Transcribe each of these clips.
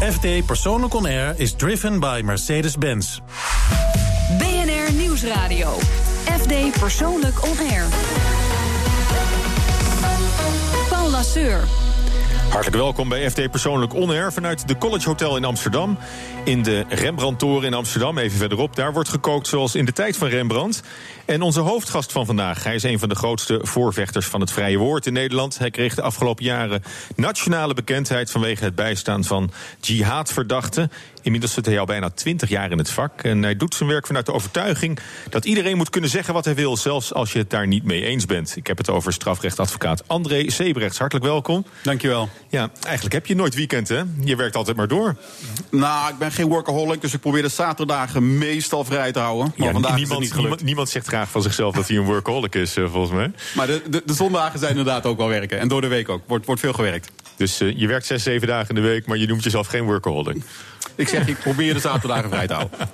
FD Persoonlijk On Air is driven by Mercedes-Benz. BNR Nieuwsradio. FD Persoonlijk On Air. Paul Lasseur. Hartelijk welkom bij FD Persoonlijk On Air vanuit de College Hotel in Amsterdam. In de Rembrandt-toren in Amsterdam, even verderop. Daar wordt gekookt zoals in de tijd van Rembrandt. En onze hoofdgast van vandaag, hij is een van de grootste voorvechters van het vrije woord in Nederland. Hij kreeg de afgelopen jaren nationale bekendheid vanwege het bijstaan van jihadverdachten. Inmiddels zit hij al bijna twintig jaar in het vak. En hij doet zijn werk vanuit de overtuiging dat iedereen moet kunnen zeggen wat hij wil, zelfs als je het daar niet mee eens bent. Ik heb het over strafrechtadvocaat André Sebrechts. Hartelijk welkom. Dankjewel. Ja, eigenlijk heb je nooit weekend, hè? Je werkt altijd maar door. Nou, ik ben geen workaholic, dus ik probeer de zaterdagen meestal vrij te houden. Maar Ja, vandaag niemand, is het niet gelukt. niemand, niemand zegt graag van zichzelf dat hij een workaholic is, eh, volgens mij. Maar de, de, de zondagen zijn inderdaad ook wel werken. En door de week ook. Wordt, wordt veel gewerkt. Dus eh, je werkt zes, zeven dagen in de week, maar je noemt jezelf geen workaholic. Ik zeg, ik probeer de zaterdagen vrij te houden.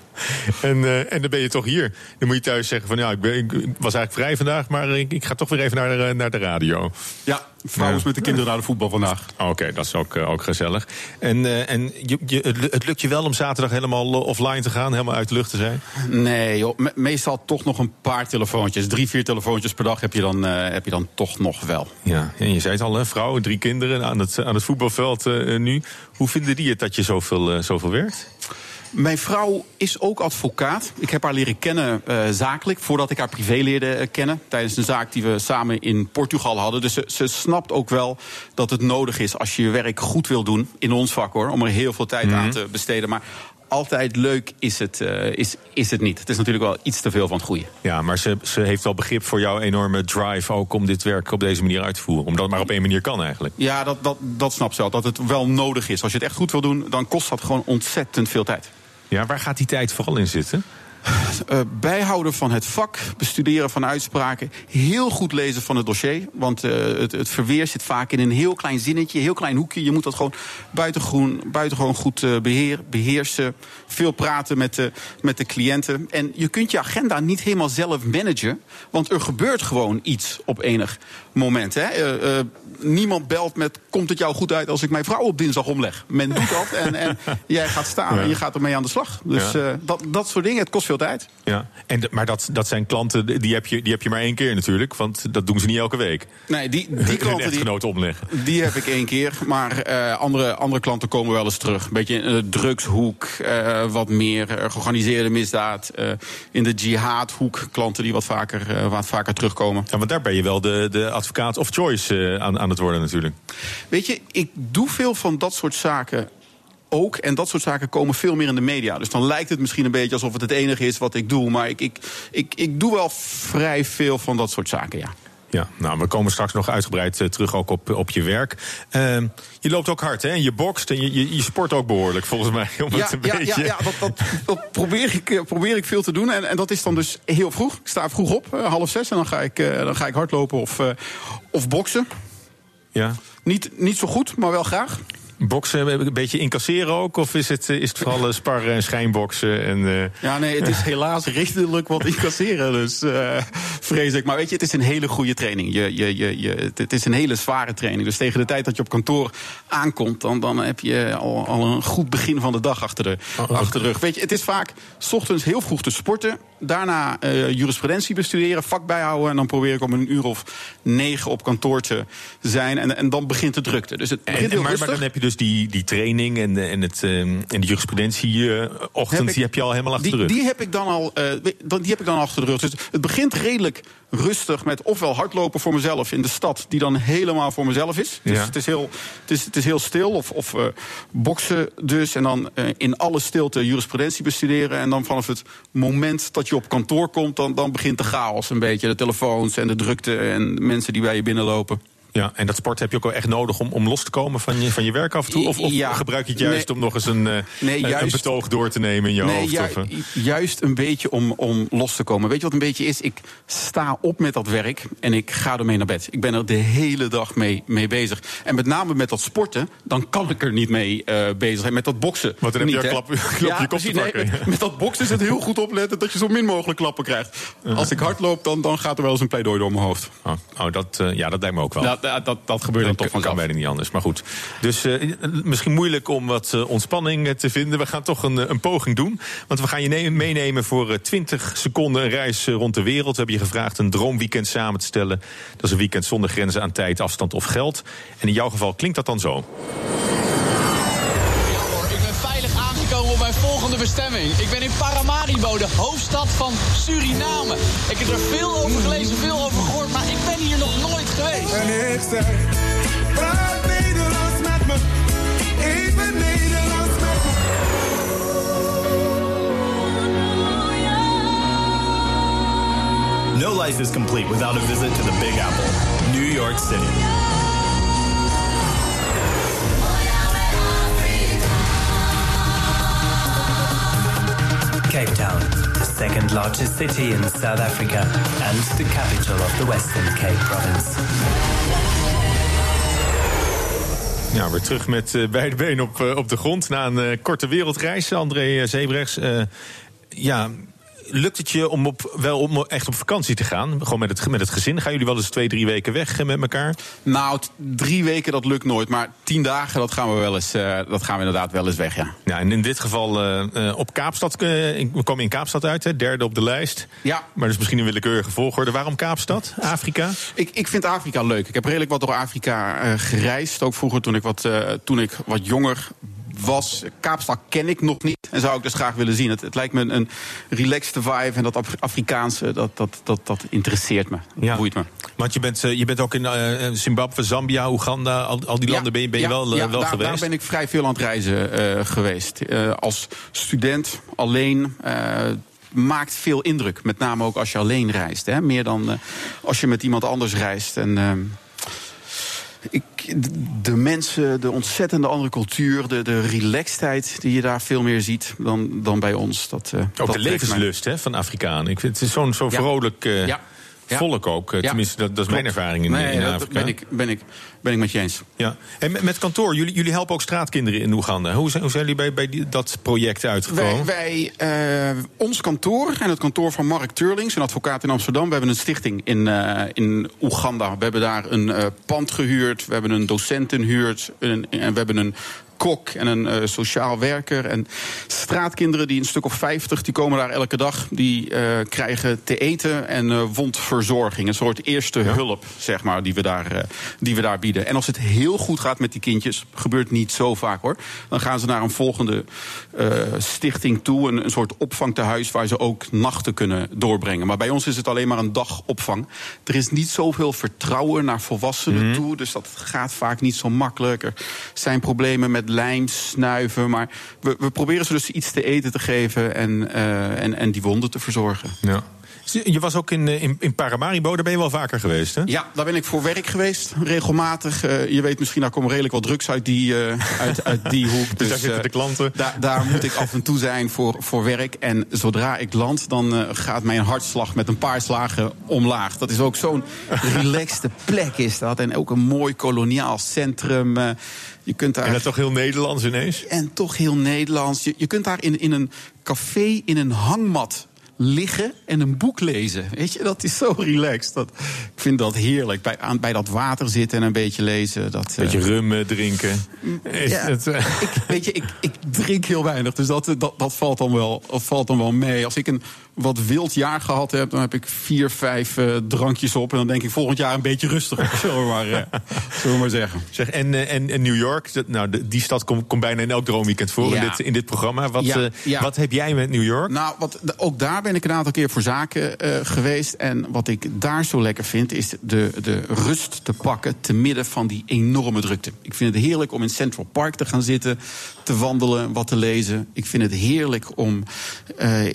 En, eh, en dan ben je toch hier. Dan moet je thuis zeggen van ja, ik, ben, ik was eigenlijk vrij vandaag, maar ik, ik ga toch weer even naar de, naar de radio. Ja, vrouw is met de kinderen naar de voetbal vandaag. Oké, dat is ook, eh, ook gezellig. En, eh, en je, je, het lu- het lukt je wel om zaterdag helemaal eh, offline te gaan, helemaal uit de lucht te zijn? Nee, joh, me- meestal toch nog een paar telefoontjes. Drie, vier telefoontjes per dag heb je dan, eh, heb je dan toch nog wel. Ja, en je zei het al, hè, vrouw, drie kinderen aan het, aan het voetbalveld eh, nu. Hoe vinden die het dat je zoveel, eh, zoveel werkt? Mijn vrouw is ook advocaat. Ik heb haar leren kennen eh, zakelijk, voordat ik haar privé leerde eh, kennen. Tijdens een zaak die we samen in Portugal hadden. Dus ze, ze snapt ook wel dat het nodig is als je je werk goed wil doen. In ons vak hoor, om er heel veel tijd aan te besteden. Maar altijd leuk is het, eh, is, is het niet. Het is natuurlijk wel iets te veel van het goede. Ja, maar ze, ze heeft wel begrip voor jouw enorme drive ook om dit werk op deze manier uit te voeren. Omdat het maar op één manier kan eigenlijk. Ja, dat, dat, dat snapt ze wel. Dat het wel nodig is. Als je het echt goed wil doen, dan kost dat gewoon ontzettend veel tijd. Ja, waar gaat die tijd vooral in zitten? Eh, bijhouden van het vak, bestuderen van uitspraken, heel goed lezen van het dossier. Want eh, het, het verweer zit vaak in een heel klein zinnetje, een heel klein hoekje. Je moet dat gewoon buitengewoon, buitengewoon goed eh, beheer, beheersen. Veel praten met de, met de cliënten. En je kunt je agenda niet helemaal zelf managen, want er gebeurt gewoon iets op enig moment. Hè? Niemand belt met: komt het jou goed uit als ik mijn vrouw op dinsdag omleg? Men doet dat en, en jij gaat staan Ja. en je gaat ermee aan de slag. Dus dat, dat soort dingen, het kost veel tijd. Ja, en maar dat, dat zijn klanten, die heb, je, die heb je maar één keer natuurlijk. Want dat doen ze niet elke week. Nee, die, die klanten die, omleggen. die heb ik één keer. Maar eh, andere, andere klanten komen wel eens terug. Een beetje in de drugshoek, eh, wat meer eh, georganiseerde misdaad. in de jihadhoek, klanten die wat vaker, wat vaker terugkomen. Ja, want daar ben je wel de, de advocaat of choice aan, aan het worden natuurlijk. Weet je, ik doe veel van dat soort zaken ook. En dat soort zaken komen veel meer in de media. Dus dan lijkt het misschien een beetje alsof het het enige is wat ik doe. Maar ik, ik, ik, ik doe wel vrij veel van dat soort zaken, ja. Ja, nou, we komen straks nog uitgebreid eh, terug ook op, op je werk. Ehm, je loopt ook hard, hè? En je bokst en je, je, je sport ook behoorlijk, volgens mij. Om Ja, het een ja, beetje... ja, ja dat, dat, dat probeer, ik, eh, probeer ik veel te doen. En, en dat is dan dus heel vroeg. Ik sta vroeg op, eh, half zes. En dan ga ik, dan ga ik hardlopen of, of boksen. Ja. Niet, niet zo goed, maar wel graag. Boksen, een beetje incasseren ook? Of is het, eh, is het vooral eh, sparren en schijnboksen? En, eh, Ja, nee, het is helaas redelijk wat incasseren. Dus eh, vrees ik. Maar weet je, het is een hele goede training. Je, je, je, je, het- is een hele zware training. Dus tegen de tijd dat je op kantoor aankomt, dan, dan heb je al, al een goed begin van de dag achter de, achter de rug. Weet je, het is vaak 's ochtends heel vroeg te sporten. Daarna eh, jurisprudentie bestuderen, vak bijhouden. En dan probeer ik om een uur of negen op kantoor te zijn. En, en dan begint de drukte. Dus het begint en, heel maar, dan heb je dus die, die training en, de- en, het, ehm, en de jurisprudentie-ochtend, die heb je al helemaal achter die, de rug. Die heb ik dan al eh, die heb ik dan achter de rug. Dus het begint redelijk rustig met ofwel hardlopen voor mezelf in de stad, die dan helemaal voor mezelf is. Dus Ja. het, is heel, het, is, het is heel stil. Of, of eh, boksen dus. En dan eh, in alle stilte jurisprudentie bestuderen. En dan vanaf het moment dat je op kantoor komt, dan, dan begint de chaos een beetje. De telefoons en de drukte en mensen die bij je binnenlopen. Ja, en dat sport heb je ook wel echt nodig om, om los te komen van je, van je werk af en toe? Of, of Ja. gebruik je het juist Nee. om nog eens een, eh, Nee, een- een juist- betoog door te nemen in je Nee, hoofd? ju- of, eh? juist een beetje om, om los te komen. Weet je wat een beetje is? Ik sta op met dat werk en ik ga ermee naar bed. Ik ben er de hele dag mee, mee bezig. En met name met dat sporten, dan kan ik er niet mee eh, bezig zijn. Met dat boksen. Want dan heb je klap- klap je kop te precies, nee, pakken. met, met dat boksen is het heel goed opletten dat je zo min mogelijk klappen krijgt. Als ik hard loop, dan, dan gaat er wel eens een pleidooi door mijn hoofd. Oh, oh, dat, ja, dat lijkt me ook wel. Ja, dat, dat, dat gebeurt dan toch kan vanzelf. bijna niet anders. Maar goed. Dus eh, misschien moeilijk om wat eh, ontspanning eh, te vinden. We gaan toch een, eh, een poging doen. Want we gaan je ne- meenemen voor eh, 20 seconden een reis eh, rond de wereld. We hebben je gevraagd een droomweekend samen te stellen. Dat is een weekend zonder grenzen aan tijd, afstand of geld. En in jouw geval klinkt dat dan zo. Volgende bestemming. Ik ben in Paramaribo, de hoofdstad van Suriname. Ik heb er veel over gelezen, veel over gehoord, maar ik ben hier nog nooit geweest. En ik zeg, praat Nederlands met me. Even Nederlands met me. No life is complete without a visit to the Big Apple, New York City. Cape Town, the second largest city in South Africa and the capital of the Western Cape province. Ja, weer terug met eh, beide benen op, eh, op de grond na een eh, korte wereldreis. André Zebrechts, ja, lukt het je om op, wel om echt op vakantie te gaan? Gewoon met het, met het gezin? Gaan jullie wel eens twee, drie weken weg eh, met elkaar? Nou, drie weken dat lukt nooit. Maar tien dagen, dat gaan we, wel eens, eh, dat gaan we inderdaad wel eens weg, ja. Ja, en in dit geval eh, op Kaapstad. we komen in Kaapstad uit, hè, derde op de lijst. Ja. Maar is misschien een willekeurige volgorde. Waarom Kaapstad? Afrika? Ik, ik vind Afrika leuk. Ik heb redelijk wat door Afrika gereisd. Ook vroeger toen ik, wat, toen ik wat jonger was. Kaapstad ken ik nog niet en zou ik dus graag willen zien. Het, het lijkt me een, een relaxed vibe en dat Af- Afrikaanse, dat, dat, dat, dat interesseert me. Dat boeit me. Want je bent, eh, je bent ook in eh, Zimbabwe, Zambia, Oeganda, al, al die Ja, landen ben je, ben je ja, wel, eh, ja, wel daar, geweest. Daar ben ik vrij veel aan het reizen geweest. Als student, alleen. maakt veel indruk. Met name ook als je alleen reist. Hè? Meer dan als je met iemand anders reist. En, ehm, ik, de- mensen, de ontzettende andere cultuur, de, de relaxedheid die je daar veel meer ziet dan, dan bij ons. Dat, eh, ook dat de levenslust hè, van Afrikanen. Ik vind het is zo'n zo Ja. vrolijk eh, Ja. Volk ook. Eh. Tenminste, dat, dat is mijn ervaring in, nee, in dat Afrika. ben ik, ben, ik, ben ik met je eens. Ja. En met, met kantoor, jullie, jullie helpen ook straatkinderen in Oeganda. Hoe zijn, hoe zijn jullie bij, bij die- dat project uitgekomen? Wij, wij, eh, ons kantoor en het kantoor van Mark Turlings, een advocaat in Amsterdam, we hebben een stichting in, eh, in Oeganda. We hebben daar een pand gehuurd, we hebben een docent inhuurd een, en we hebben een kok en een eh, sociaal werker. En straatkinderen, die een stuk of 50, die komen daar elke dag. Die eh, krijgen te eten en eh, wondverzorging. Een soort eerste hulp, zeg maar, die we, daar, die we daar bieden. En als het heel goed gaat met die kindjes, gebeurt niet zo vaak hoor. Dan gaan ze naar een volgende stichting toe. Een, een soort opvangtehuis waar ze ook nachten kunnen doorbrengen. Maar bij ons is het alleen maar een dagopvang. Er is niet zoveel vertrouwen naar volwassenen toe. Dus dat gaat vaak niet zo makkelijk. Er zijn problemen met lijm, snuiven. Maar we, we proberen ze dus iets te eten te geven en, eh, en, en die wonden te verzorgen. Ja. Je was ook in, eh, in, in Paramaribo, daar ben je wel vaker geweest, hè? Ja, daar ben ik voor werk geweest, regelmatig. Eh, je weet misschien, daar komen redelijk wat drugs uit die, uit, uit die hoek. Dus daar zitten eh, de klanten. Daar, daar moet ik af en toe zijn voor, voor werk. En zodra ik land, dan gaat mijn hartslag met een paar slagen omlaag. Dat is ook zo'n relaxte plek is dat. En ook een mooi koloniaal centrum. Je kunt daar... En dat toch heel Nederlands ineens? En toch heel Nederlands. Je, je kunt daar in, in een café in een hangmat liggen en een boek lezen. Weet je, dat is zo relaxed. Dat, ik vind dat heerlijk. Bij, aan, bij dat water zitten en een beetje lezen. Dat, Beetje eh, rum drinken. Is ja, het, eh, ik, weet je, ik, ik drink heel weinig, dus dat, dat, dat, valt dan wel, dat valt dan wel mee. Als ik een wat wild jaar gehad heb, dan heb ik vier, vijf eh, drankjes op. En dan denk ik volgend jaar een beetje rustiger, zullen we maar, zullen we maar zeggen. Zeg, en, eh, en, en New York, dat, nou, de- die stad komt bijna in elk droomweekend voor in, dit, in dit programma. Wat, Ja, ja. wat heb jij met New York? Nou, wat, ook daar ben ik een aantal keer voor zaken geweest. En wat ik daar zo lekker vind, is de, de rust te pakken te midden van die enorme drukte. Ik vind het heerlijk om in Central Park te gaan zitten, te wandelen, wat te lezen. Ik vind het heerlijk om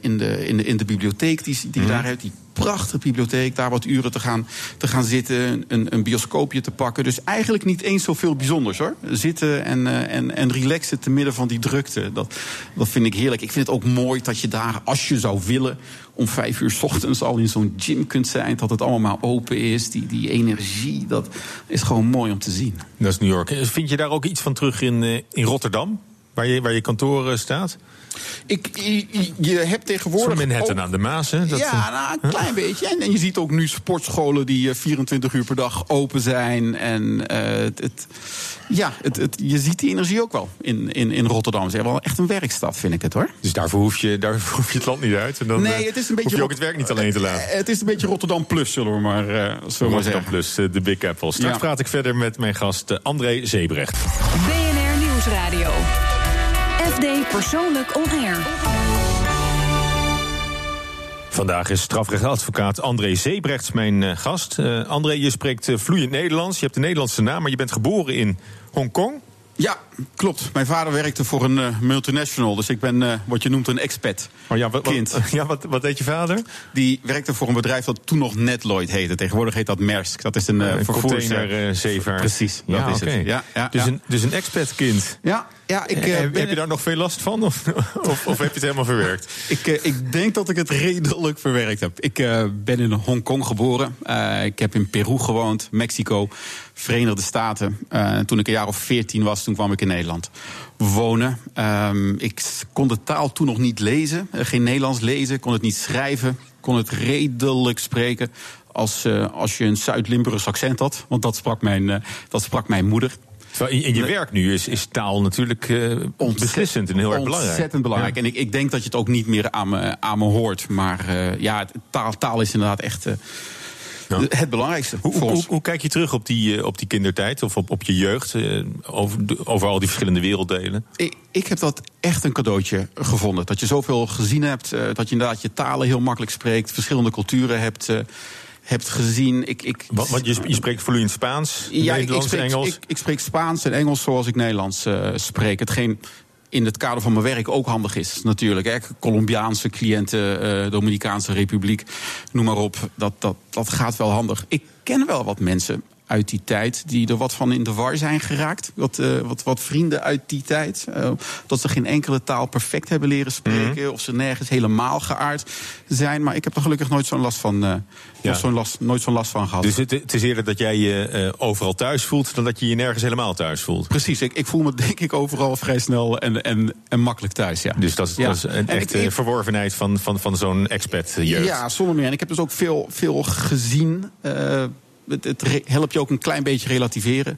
in, de, in, de, in de bibliotheek die, die je daar hebt, die prachtige bibliotheek, daar wat uren te gaan, te gaan zitten, een, een bioscoopje te pakken. Dus eigenlijk niet eens zoveel bijzonders hoor. Zitten en, eh, en, en relaxen te midden van die drukte. Dat, dat vind ik heerlijk. Ik vind het ook mooi dat je daar, als je zou willen, om vijf uur 's ochtends al in zo'n gym kunt zijn. Dat het allemaal maar open is. Die, die energie, dat is gewoon mooi om te zien. Dat is New York. Vind je daar ook iets van terug in, eh, in Rotterdam? waar je, waar je kantoor staat? Ik, je, je hebt tegenwoordig. Zo'n Manhattan ook- aan de Maas, hè? Dat, ja, eh, nou, een klein beetje. En, en je ziet ook nu sportscholen die eh, 24 uur per dag open zijn. En eh, het, het- ja, het, het, je ziet die energie ook wel in, in, in Rotterdam. Ze hebben wel echt een werkstad, vind ik het hoor. Dus daarvoor hoef, je, daarvoor hoef je het land niet uit. En dan nee, eh, het is een beetje. hoef je ook het werk niet alleen te laten. Eh, Het is een beetje Rotterdam Plus, zullen we maar, eh, zullen we maar Rotterdam zeggen. Plus, eh, de Big Apple. Straks Ja. praat ik verder met mijn gast eh, André Zebrecht. BNR Nieuwsradio. FD Persoonlijk On Air. Vandaag is strafrechtadvocaat André Zebrechts mijn eh, gast. Eh, André, je spreekt eh, vloeiend Nederlands. Je hebt een Nederlandse naam, maar je bent geboren in Hongkong. Ja, klopt. Mijn vader werkte voor een multinational. Dus ik ben wat je noemt een expat. Oh ja, wat, Kind. Wat, ja, wat, wat deed je vader? Die werkte voor een bedrijf dat toen nog Netloid heette. Tegenwoordig heet dat Maersk. Dat is een, eh een vervoers- containerzeevaar. Precies, dat ja, is oké. het. Ja, ja, dus, ja. Een, dus een expat-kind. Ja, ja ik, Eh, eh, heb, ben- heb je daar nog veel last van? Of, of, of heb je het helemaal verwerkt? Ik, eh, ik denk dat ik het redelijk verwerkt heb. Ik ben in Hongkong geboren. Ik heb in Peru gewoond, Mexico, Verenigde Staten. Toen ik een jaar of veertien was, toen kwam ik in Nederland wonen. Ehm, ik kon de taal toen nog niet lezen, geen Nederlands lezen, kon het niet schrijven, kon het redelijk spreken. Als, als je een Zuid-Limburgs accent had, want dat sprak mijn, dat sprak mijn moeder. In, je werk nu is, is taal natuurlijk eh, beslissend en heel erg belangrijk. Ontzettend belangrijk. Ja. En ik, ik denk dat je het ook niet meer aan me, aan me hoort. Maar eh, ja, taal, taal is inderdaad echt eh, Ja. het belangrijkste Hoe, kijk je terug op die, op die kindertijd of op, op je jeugd? over, de- over al die verschillende werelddelen? Ik, ik heb dat echt een cadeautje gevonden. Dat je zoveel gezien hebt. dat je inderdaad je talen heel makkelijk spreekt. Verschillende culturen hebt, hebt gezien. Ik, ik, Want, want je, je spreekt vloeiend Spaans, Ja, ik, ik, Nederlands, spreek, Engels. Ik, ik spreek Spaans en Engels zoals ik Nederlands eh, spreek. Hetgeen in het kader van mijn werk ook handig is, natuurlijk. Hè. Colombiaanse cliënten, eh, Dominicaanse Republiek, noem maar op. Dat, dat, dat gaat wel handig. Ik ken wel wat mensen uit die tijd die er wat van in de war zijn geraakt. Wat, eh, wat, wat vrienden uit die tijd. eh, dat ze geen enkele taal perfect hebben leren spreken. Of ze nergens helemaal geaard zijn. Maar ik heb er gelukkig nooit zo'n last van, Ja. zo'n last, nooit zo'n last van gehad. Dus het, het is eerder dat jij je overal thuis voelt... dan dat je je nergens helemaal thuis voelt. Precies, ik, ik voel me denk ik overal vrij snel en, en, en makkelijk thuis. Ja. Dus dat is, Ja. dat is een En echte ik- verworvenheid van, van, van zo'n expat-jeugd. Ja, zonder meer. En ik heb dus ook veel, veel gezien. Het, het helpt je ook een klein beetje relativeren.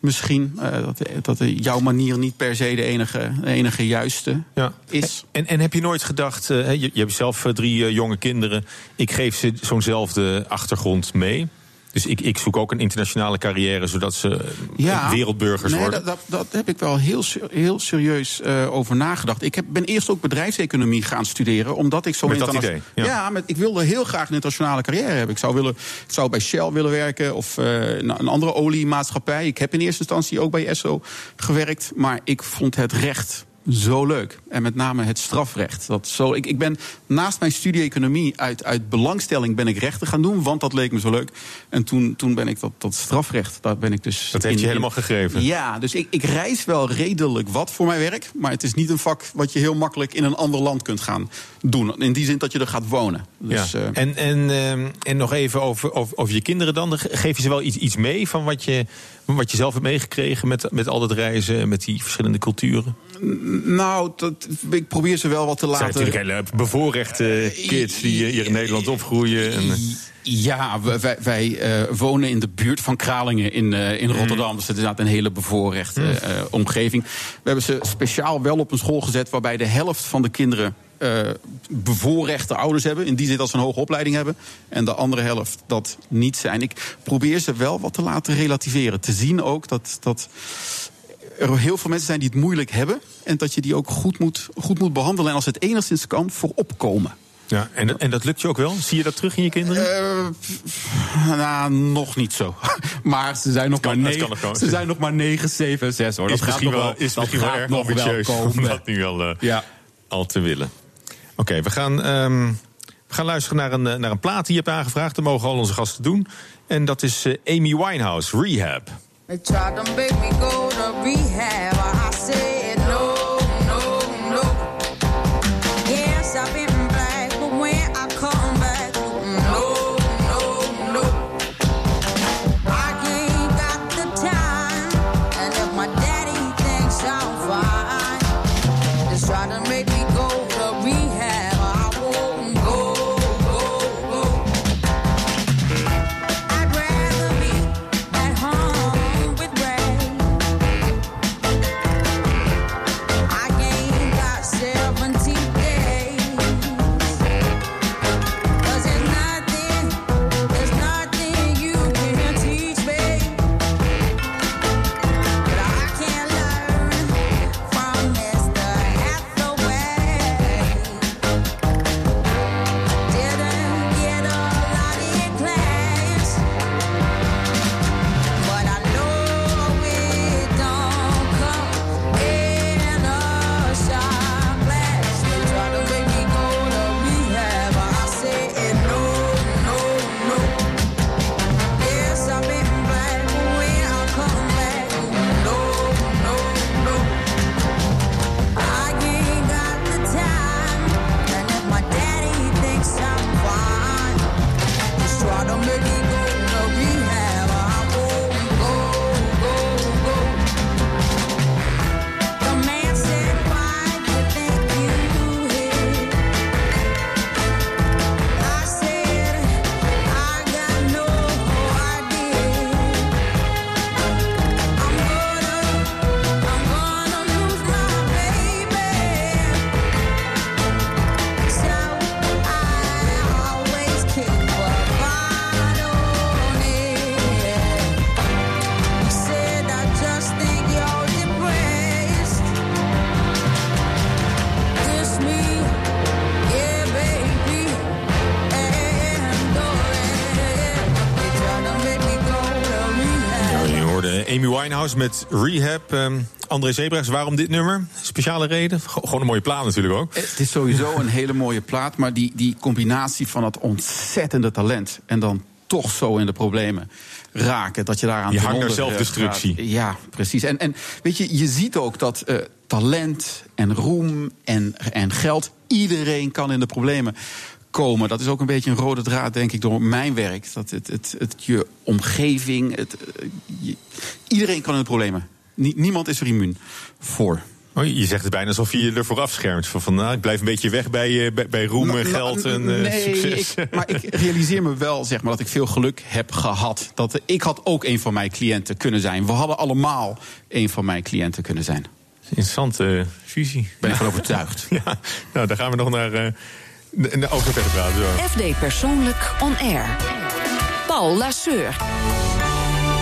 Misschien eh, dat, dat jouw manier niet per se de enige, de enige juiste Ja. is. En, en heb je nooit gedacht, eh, je, je hebt zelf eh, drie jonge kinderen... ik geef ze zo'nzelfde achtergrond mee... Dus ik, ik zoek ook een internationale carrière, zodat ze eh, wereldburgers nee, worden. Dat, dat, dat heb ik wel heel, heel serieus eh, over nagedacht. Ik heb, ben eerst ook bedrijfseconomie gaan studeren, omdat ik zo Met dat idee, ja. Ja, met, ik wilde heel graag een internationale carrière hebben. Ik zou, willen, ik zou bij Shell willen werken of eh, een een andere oliemaatschappij. Ik heb in eerste instantie ook bij Esso gewerkt, maar ik vond het recht zo leuk. En met name het strafrecht. Dat zo, ik, ik ben naast mijn studie economie uit, uit belangstelling ben ik rechten gaan doen, want dat leek me zo leuk. En toen, toen ben ik dat, dat strafrecht, daar ben ik dus. Dat heeft je helemaal gegreven. Ja, dus ik, ik reis wel redelijk wat voor mijn werk. Maar het is niet een vak wat je heel makkelijk in een ander land kunt gaan doen. In die zin dat je er gaat wonen. Dus, ja. eh, en, en, ehm, en nog even over, over, over je kinderen dan. Ge- Geef je ze wel iets, iets mee van wat je, wat je zelf hebt meegekregen met, met al dat reizen en met die verschillende culturen? nou, dat, ik probeer ze wel wat te Het zijn laten. natuurlijk hele bevoorrechte kids die eh, hier in Nederland opgroeien. En, eh, Ja, wij, wij, eh, wonen in de buurt van Kralingen in, eh, in Rotterdam. Dus het is inderdaad een hele bevoorrechte eh, omgeving. We hebben ze speciaal wel op een school gezet waarbij de helft van de kinderen. Eh, bevoorrechte ouders hebben. In die zin dat ze een hoge opleiding hebben. En de andere helft dat niet zijn. Ik probeer ze wel wat te laten relativeren. Te zien ook dat, dat er heel veel mensen zijn die het moeilijk hebben. En dat je die ook goed moet, goed moet behandelen. En als het enigszins kan, voor opkomen. ja, en, dat- en dat lukt je ook wel? Zie je dat terug in je kinderen? Eh, nou, nog niet zo. Maar ze zijn nog, kan- maar, negen, komen. ze zijn nog maar 9, 7, 6 hoor. is Dat gaat misschien nog wel, is dat misschien wel erg ambitieus om komen. dat nu al, eh, Ja. al te willen. Oké, we, gaan, ehm, we gaan luisteren naar een, eh, naar een plaat die je hebt aangevraagd. Dat mogen al onze gasten doen. En dat is eh, Amy Winehouse, Rehab. They tried to me go to rehab. I said Met Rehab. Ehm, André Zebra's, waarom dit nummer? Speciale reden? Gewoon een mooie plaat natuurlijk ook. Het is sowieso een hele mooie plaat, maar die, die combinatie van dat ontzettende talent en dan toch zo in de problemen raken dat je daaraan Die ten hang naar eh, zelfdestructie. gaat. Ja, precies. En, en weet je, je ziet ook dat eh, talent en roem en, en geld, iedereen kan in de problemen komen. Dat is ook een beetje een rode draad, denk ik, door mijn werk. Dat het, het, het, je omgeving, het, eh, je- iedereen kan in de problemen. Nie- niemand is er immuun voor. Oh, je zegt het bijna alsof je je ervoor afschermt. Van, van, nou, ik blijf een beetje weg bij, eh, bij, bij roem, Nou, en nou, geld en eh, nee, succes. Ik, maar ik realiseer me wel zeg maar, dat ik veel geluk heb gehad. Dat, ik had ook een van mijn cliënten kunnen zijn. We hadden allemaal een van mijn cliënten kunnen zijn. Interessante fusie. Ben ik van overtuigd. Ja, nou, daar gaan we nog naar, n- n- over verder praten. Zo. FD Persoonlijk On Air. Paul Lasseur.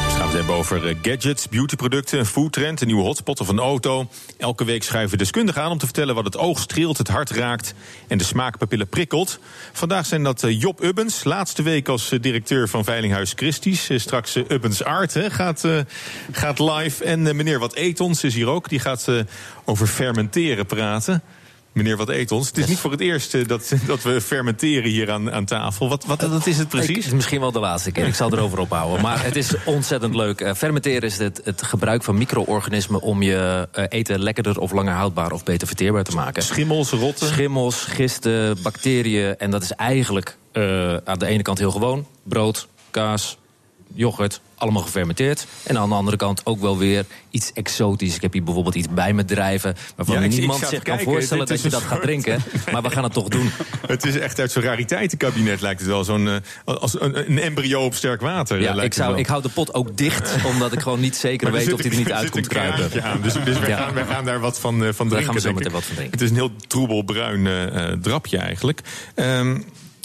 Dus gaan we het hebben over eh, gadgets, beautyproducten, een foodtrend, een nieuwe hotspot of een auto. Elke week schuiven deskundigen aan om te vertellen wat het oog streelt, het hart raakt en de smaakpapillen prikkelt. Vandaag zijn dat eh, Job Ubbens, laatste week als eh, directeur van Veilinghuis Christie's. Straks Ubbens Art hè, gaat, eh, gaat live. En meneer Wat Etons is hier ook, die gaat over fermenteren praten. Meneer Wat Etons, het is niet voor het eerst eh, dat, dat we fermenteren hier aan, aan tafel. Wat, wat, wat is het precies? het is misschien wel de laatste keer. Ik zal erover ophouden. Maar het is ontzettend leuk. Eh, fermenteren is het, het gebruik van micro-organismen om je eh, eten lekkerder of langer houdbaar of beter verteerbaar te maken. Schimmels, rotten? Schimmels, gisten, bacteriën. En dat is eigenlijk eh, aan de ene kant heel gewoon. Brood, kaas, yoghurt, allemaal gefermenteerd. En aan de andere kant ook wel weer iets exotisch. Ik heb hier bijvoorbeeld iets bij me drijven... waarvan Ja, niemand zich kan voorstellen dat je dat gaat soort- drinken. Maar we gaan het toch doen. Het is echt uit zo'n rariteitenkabinet lijkt het wel. Zo'n, eh, als een, een embryo op sterk water. eh, Ja, lijkt ik, zou, ik hou de pot ook dicht, omdat ik gewoon niet zeker er weet of hij er niet uit komt kruipen. aan. Dus, dus Ja. gaan, wij gaan daar wat van, eh, van Daar drinken. gaan we zo wat van drinken. Het is een heel troebelbruin eh, eh, drapje eigenlijk. Ehm,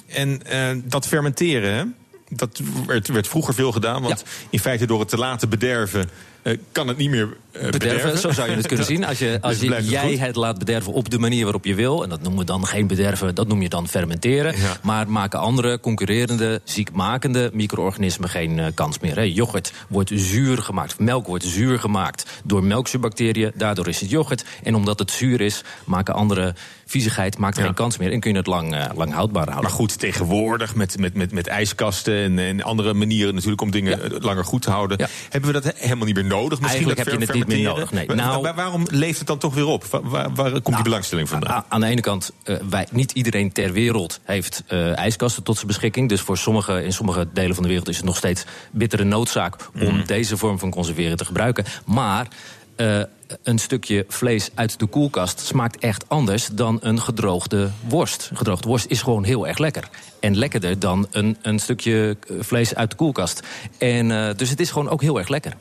en eh, dat fermenteren, hè, dat werd, werd vroeger veel gedaan. Want in feite door het te laten bederven... eh, kan het niet meer eh, bederven. Bederven, zo zou je het kunnen zien. Als, je, als Dus het jij goed. het laat bederven op de manier waarop je wil... en dat noemen we dan geen bederven, dat noem je dan fermenteren... Ja. maar maken andere concurrerende, ziekmakende micro-organismen geen eh, kans meer. Hè. Yoghurt wordt zuur gemaakt, melk wordt zuur gemaakt... door melkzuurbacteriën, daardoor is het yoghurt. En omdat het zuur is, maken andere viezigheid maakt Ja. geen kans meer... en kun je het lang, lang houdbaar houden. Maar goed, tegenwoordig met, met, met, met ijskasten en, en andere manieren natuurlijk om dingen langer goed te houden. Hebben we dat helemaal niet meer nodig? Misschien Eigenlijk heb je het niet meer nodig, nee. Nou- wa- waarom leeft het dan toch weer op? Waar, waar, waar komt die belangstelling vandaan? Aan de ene kant, eh, wij, niet iedereen ter wereld heeft eh, ijskasten tot zijn beschikking. Dus voor sommige, in sommige delen van de wereld is het nog steeds bittere noodzaak om Mhm. deze vorm van conserveren te gebruiken. Maar eh, een stukje vlees uit de koelkast smaakt echt anders dan een gedroogde worst. Gedroogde worst is gewoon heel erg lekker. En lekkerder dan een, een stukje vlees uit de koelkast. En, dus het is gewoon ook heel erg lekker.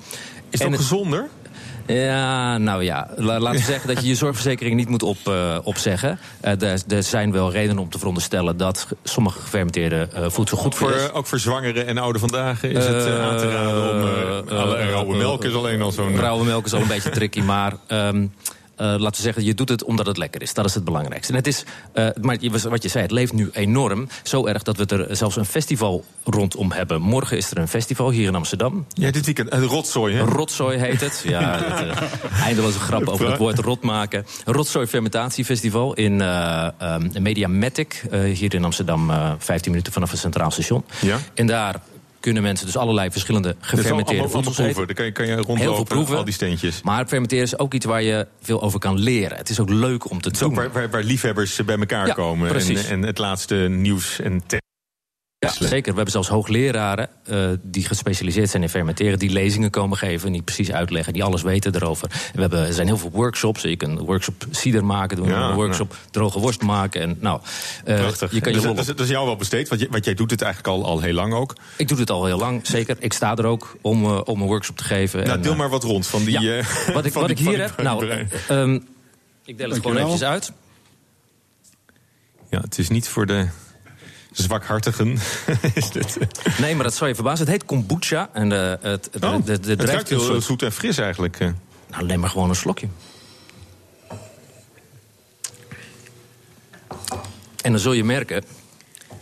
Is het- gezonder? ja, nou ja, la- laten we zeggen dat je je zorgverzekering niet moet op, eh, opzeggen. Eh, er, er zijn wel redenen om te veronderstellen dat ge- sommige gefermenteerde eh, voedsel goed voor Voor, is. eh, ook voor zwangeren en oude vandaag is het eh, aan te raden om... eh, eh, rauwe eh, melk is alleen al zo'n... Rauwe melk is al een beetje tricky, maar... ehm, eh, laten we zeggen, je doet het omdat het lekker is. Dat is het belangrijkste. En het is, eh, maar wat je zei, het leeft nu enorm. Zo erg dat we er zelfs een festival rondom hebben. Morgen is er een festival hier in Amsterdam. Ja, dit weekend. Een rotzooi, hè? Rotzooi heet het. Ja, het, eh, eindeloze grap over het woord rot maken. Rotzooi Fermentatiefestival in eh um, Mediamatic. eh, hier in Amsterdam, eh 15 minuten vanaf het Centraal Station. Ja. En daar kunnen mensen dus allerlei verschillende gefermenteerde voedsels eten. Dan kan je, kan je Heel veel rondlopen, proeven. al die steentjes. Maar fermenteren is ook iets waar je veel over kan leren. Het is ook leuk om te Het is ook doen. waar, waar, waar liefhebbers bij elkaar Ja, komen. En, en het laatste nieuws en Ja, zeker. We hebben zelfs hoogleraren eh, die gespecialiseerd zijn in fermenteren... die lezingen komen geven, die precies uitleggen, die alles weten erover. En we hebben, er zijn heel veel workshops. Je kan een workshop cider maken, doen, Ja, een workshop droge worst maken. En, nou, eh, Prachtig. Je kan je dus, dat, is, dat is jou wel besteed, want, je, want jij doet het eigenlijk al, al heel lang ook. Ik doe het al heel lang, zeker. Ik sta er ook om, eh, om een workshop te geven. Nou, En, deel maar wat rond van die... ja, eh, wat ik, van wat die- ik hier van heb... Nou, eh, ehm, ik deel het gewoon eventjes uit. Ja, het is niet voor de zwakhartigen. is dit. Nee, maar dat zou je verbazen. Het heet kombucha. En de, het, de, Oh, de, de, het ruikt een heel soort- zoet en fris eigenlijk. eh. Nou, neem maar gewoon een slokje. En dan zul je merken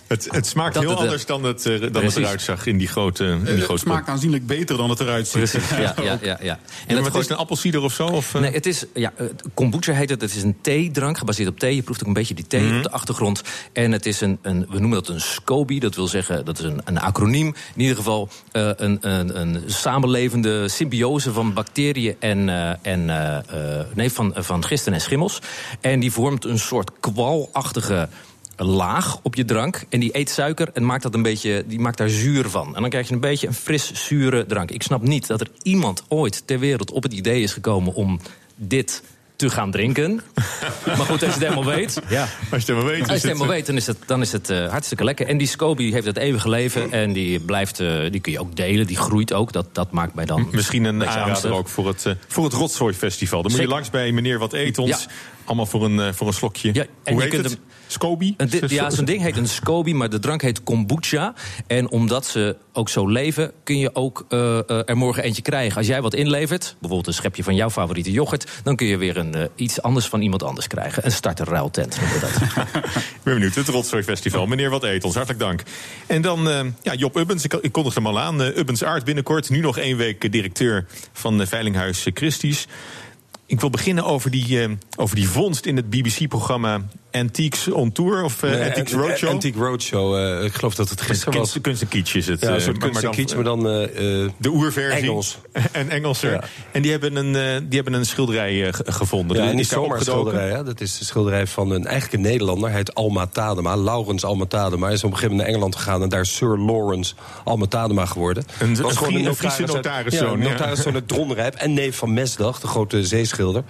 Het, het smaakt Dat heel het, eh, anders dan het, eh, dan het eruit zag in die grote, in die Het grote smaakt aanzienlijk beter dan het eruit ziet. Precies, ja, ja, ja. ja. En het is het, een appelsieder of zo? Of, eh? Nee, het is, ja, eh, kombucha heet het. Het is een theedrank, gebaseerd op thee. Je proeft ook een beetje die thee Mhm. op de achtergrond. En het is een, een, we noemen dat een SCOBY. Dat wil zeggen, dat is een, een acroniem. In ieder geval eh, een, een, een samenlevende symbiose van bacteriën en, eh, en eh, eh, nee, van, van gisten en schimmels. En die vormt een soort kwalachtige laag op je drank. En die eet suiker en maakt dat een beetje, die maakt daar zuur van. En dan krijg je een beetje een fris, zure drank. Ik snap niet dat er iemand ooit ter wereld op het idee is gekomen om dit te gaan drinken. maar goed, als je het helemaal weet. Ja. Als je het helemaal weet. Als je het helemaal eh, weet, dan is het, dan is het eh, hartstikke lekker. En die Scoby heeft het eeuwige leven. En die, blijft, eh, die kun je ook delen. Die groeit ook. Dat, dat maakt mij dan... Misschien een aanrader angstig. ook voor het, eh, voor het Rotzooi Festival. Dan moet je langs bij meneer Wat Eet ons. Ja. Allemaal voor een, voor een slokje. Ja, en Hoe je heet kunt het? hem- Scoby? Een di- ja, zo'n ding heet een SCOBY, maar de drank heet kombucha. En omdat ze ook zo leven, kun je ook eh, eh, er morgen eentje krijgen. Als jij wat inlevert, bijvoorbeeld een schepje van jouw favoriete yoghurt... dan kun je weer een, eh, iets anders van iemand anders krijgen. Een starterruiltent noemen we dat. Ik ben benieuwd. Het Rotzooi Festival. Meneer Wat Eet ons, hartelijk dank. En dan ja, Job Ubbens. Ik, ik kondig hem al aan. Ubbens Aard binnenkort. Nu nog één week directeur van Veilinghuis Christie's. Ik wil beginnen over die, eh, over die vondst in het BBC-programma Antiques on Tour of eh, Nee, Antiques Ant- Roadshow. Antique Roadshow. eh, ik geloof dat het gisteren was. Kunst, kunst en kitsch is het. Ja, een eh, soort maar- kunst maar dan- eh, eh, De oerversie. Engels. en Engelser. Ja. En die hebben een, eh, die hebben een schilderij eh, ge- gevonden. Ja, Die niet zomaar schilderij. Hè? Dat is een schilderij van een, eigenlijk een Nederlander. Hij heet Alma Tadema. Laurens Alma Tadema. Hij is op een gegeven moment naar Engeland gegaan... en daar is Sir Lawrence Alma Tadema geworden. Een- Was een gewoon een Friese uit- notariszoon, Ja, uit Dronrijp. En neef van Mesdag, de grote zeeschilder.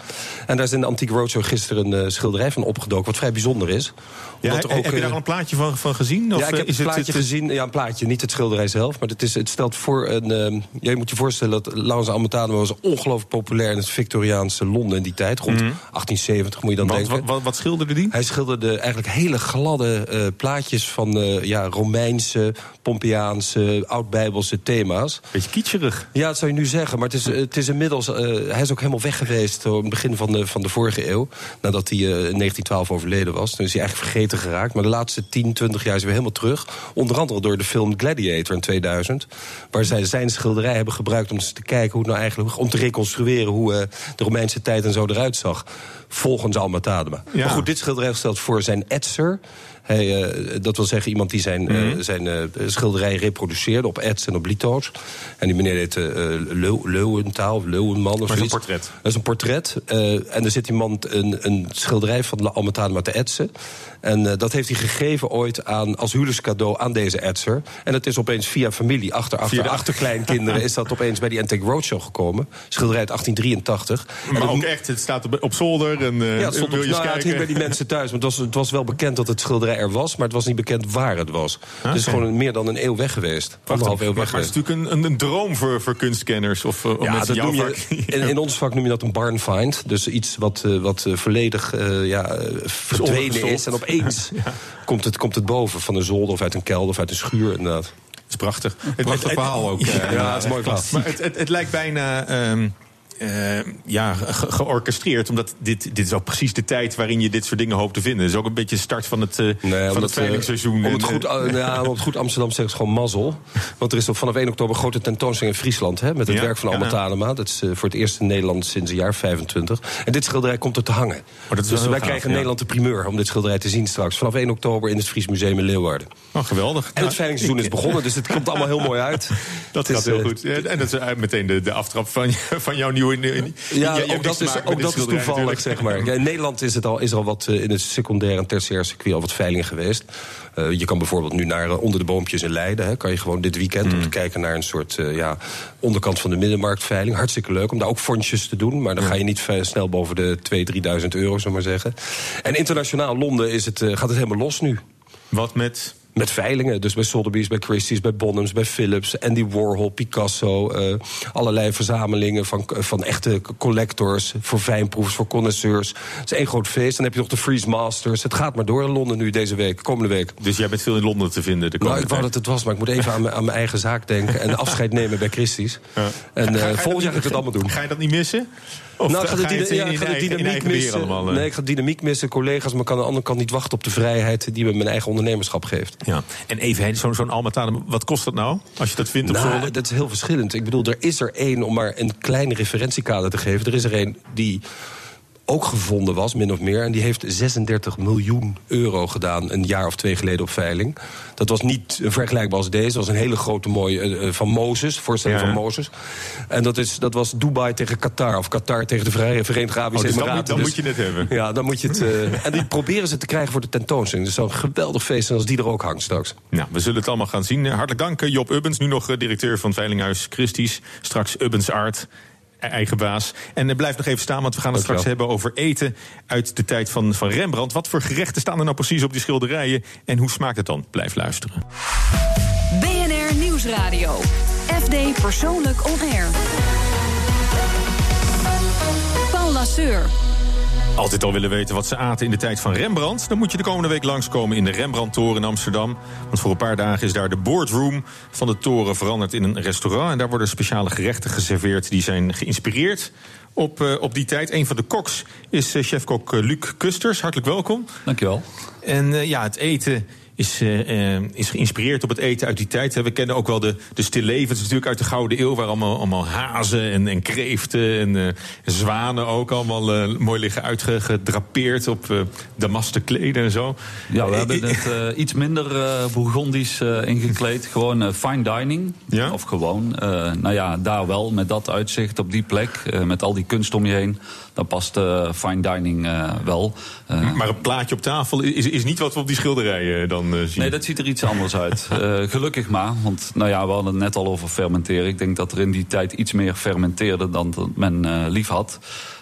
En daar is in de Antique Roadshow gisteren een eh, schilderij van opgedoken... wat vrij bijzonder is. Ja, Omdat er heb ook, je daar eh, al een plaatje van, van gezien? Of ja, ik eh, heb is het het- plaatje het- gezien. Ja, een plaatje, niet het schilderij zelf. Maar het, is, het stelt voor een... ja, je moet je voorstellen dat Laurens Almatadema was ongelooflijk populair... in het Victoriaanse Londen in die tijd. Rond 1870 moet je dan Wat, denken. wat, wat, wat schilderde die? Hij schilderde eigenlijk hele gladde eh, plaatjes van eh, ja, Romeinse, Pompeiaanse, oud-Bijbelse thema's. Beetje kitscherig. Ja, dat zou je nu zeggen. Maar het is, het is inmiddels. eh, hij is ook helemaal weg geweest. eh, Op het begin van de, van de vorige eeuw. Nadat hij eh, in 1912 overleden was. Toen is hij eigenlijk vergeten geraakt. Maar de laatste 10, 20 jaar is hij weer helemaal terug. Onder andere door de film Gladiator in 2000. Waar zij zijn schilderij hebben gebruikt om te kijken hoe het nou eigenlijk. om te reconstrueren hoe eh, de Romeinse tijd en zo eruit zag. Volgens Alma Tadema. Ja. Maar goed, dit schilderij stelt voor zijn etser. Hij, eh, dat wil zeggen iemand die zijn, zijn eh, schilderij reproduceerde op ets en op lito's. En die meneer heet Leu- Leuwentaal, of Leuwenman of Maar het is een portret. Dat is een portret. en er zit iemand een, een schilderij van de Almatadema te etsen. En eh, dat heeft hij gegeven ooit aan, als huwelijkscadeau aan deze etser. En het is opeens via familie, achter, achter, Via de- achterkleinkinderen... is dat opeens bij die Antique Roadshow gekomen. Schilderij uit 1883. En Maar dat- ook echt, het staat op, op zolder. En, eh, ja, het stond op, nou, het hing bij die mensen thuis. Want het was, het was wel bekend dat het schilderij er was, maar het was niet bekend waar het was. Het is gewoon meer dan een eeuw weg geweest. Anderhalf eeuw maar, weg maar het is natuurlijk een, een, een droom voor, voor kunstkenners. Of eh, Ja, mensen dat noem je, in, in ons vak noem je dat een barn find. Dus iets wat, wat volledig ja, verdwenen is. En opeens komt, het, komt het boven van een zolder of uit een kelder of uit een schuur inderdaad. Dat is prachtig. Het, Prachtig verhaal ook. eh, Ja, het is mooi verhaal. Maar het, het, het lijkt bijna ehm, eh, ja, ge- georchestreerd. Omdat dit, dit is ook precies de tijd waarin je dit soort dingen hoopt te vinden. Het is ook een beetje de start van het, eh van omdat, het veilingseizoen. eh, Om het, goed, eh, ja, om het goed Amsterdam zeggen is gewoon mazzel. Want er is op vanaf 1 oktober een grote tentoonstelling in Friesland... Hè, met het Ja, werk van. Alma Tadema. Dat is voor het eerst in Nederland sinds een jaar 25. En dit schilderij komt er te hangen. Oh, dat is wel dus wij gaaf, krijgen in. Nederland de primeur om dit schilderij te zien straks. Vanaf 1 oktober in het Fries Museum in Leeuwarden. Oh, geweldig. En het veilingseizoen is begonnen, dus het komt allemaal heel mooi uit. Dat is, heel goed. En dat is meteen de, de aftrap van, van jouw nieuwe... Ja, ook dat is, ook dat is toevallig, natuurlijk. zeg maar. Ja, in Nederland is, het al, is er al wat eh, in het secundair en tertiair circuit al wat veilingen geweest. Eh, je kan bijvoorbeeld nu naar eh, Onder de Boompjes in Leiden. Hè, kan je gewoon dit weekend om te kijken naar een soort ja, onderkant van de middenmarktveiling. Hartstikke leuk om daar ook fondjes te doen. Maar dan ga je niet snel boven de 2.000, 3.000 euro, zullen we maar zeggen. En internationaal Londen is het, gaat het helemaal los nu. Wat met... Met veilingen, dus bij Sotheby's, bij Christie's, bij Bonhams, bij Philips, Andy Warhol, Picasso. eh, allerlei verzamelingen van, van echte collectors, voor fijnproevers, voor connoisseurs. Het is één groot feest. Dan heb je nog de Freeze Masters. Het gaat maar door in Londen nu deze week, komende week. Dus jij bent veel in Londen te vinden de Nou, komende ik wou dat het was, maar ik moet even aan mijn, aan mijn eigen zaak denken... en afscheid nemen bij Christie's. En Ga- ga eh, je dat volgend jaar ga ik het allemaal doen. Ga je dat niet missen? Of nou, ik ga de, dyna- ja, ik ga de dynamiek missen. allemaal, eh? Nee, ik ga dynamiek missen, collega's, maar ik kan aan de andere kant niet wachten op de vrijheid die me mijn eigen ondernemerschap geeft. Ja. En even, zo'n zo'n Almatane, wat kost dat nou? Als je dat vindt op Nou, dat is heel verschillend. Ik bedoel, er is er één, om maar een klein referentiekader te geven... er is er één die ook gevonden was, min of meer... en die heeft 36 miljoen euro gedaan een jaar of twee geleden op veiling. Dat was niet vergelijkbaar als deze. Dat was een hele grote mooie eh, eh, van Mozes, voorstelling Ja. van Mozes. En dat, is, dat was Dubai tegen Qatar, of Qatar tegen de Vrije Verenigde Arabische Oh, dus dan Emiraten. moet- dan moet je het hebben. Ja, dan moet je het... eh, en die proberen ze te krijgen voor de tentoonstelling. Dus een geweldig feest zijn als die er ook hangt straks. Nou, we zullen het allemaal gaan zien. Hartelijk dank, Job Ubbens, nu nog directeur van Veilinghuis Christie's. Straks Ubbens Art, eigen baas. En eh, blijf nog even staan, want we gaan het straks hebben over eten uit de tijd van, van Rembrandt. Wat voor gerechten staan er nou precies op die schilderijen en hoe smaakt het dan? Blijf luisteren. BNR Nieuwsradio. FD Persoonlijk On Air. Paul Lasseur. Altijd al willen weten wat ze aten in de tijd van Rembrandt? Dan moet je de komende week langskomen in de Rembrandttoren in Amsterdam. Want voor een paar dagen is daar de boardroom van de toren veranderd in een restaurant. En daar worden speciale gerechten geserveerd die zijn geïnspireerd op, eh, op die tijd. Een van de koks is eh, chefkok eh, Luc Kusters. Hartelijk welkom. Dankjewel. En ja, het eten is, eh, eh, is geïnspireerd op het eten uit die tijd. We kennen ook wel de, de stillevens natuurlijk uit de Gouden Eeuw... waar allemaal, allemaal hazen en, en kreeften en eh, zwanen ook allemaal mooi liggen uitgedrapeerd... op damasten kleden en zo. Ja, we hebben het iets minder Bourgondisch ingekleed. Gewoon fine dining. Of gewoon, nou ja, daar wel, met dat uitzicht op die plek. met al die kunst om je heen. Dan past eh, fine dining eh, wel. Eh, Maar een plaatje op tafel is, is niet wat we op die schilderijen dan zien. Nee, dat ziet er iets anders uit. Gelukkig maar, want nou ja, we hadden het net al over fermenteren. Ik denk dat er in die tijd iets meer fermenteerde dan men lief had.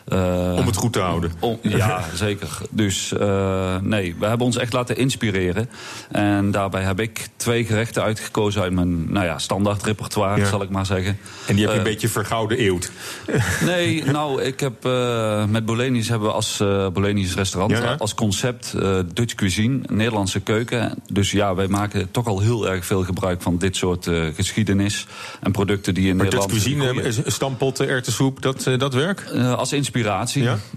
Eh, Om het goed te houden. om- ja, zeker. Dus eh, nee, we hebben ons echt laten inspireren. En daarbij heb ik twee gerechten uitgekozen uit mijn nou ja, standaard repertoire, Ja. zal ik maar zeggen. En die heb je Eh, een beetje vergouden eeuwd. Nee, nou, ik heb eh, met Bolenius hebben we als Bolenius restaurant Ja, als concept eh, Dutch cuisine, Nederlandse keuken. Dus ja, wij maken toch al heel erg veel gebruik van dit soort eh, geschiedenis en producten die in Maar Dutch Nederland. cuisine, groeien. eh, stampotten, erwtensoep, dat, eh, dat werkt? Eh, als inspiratie.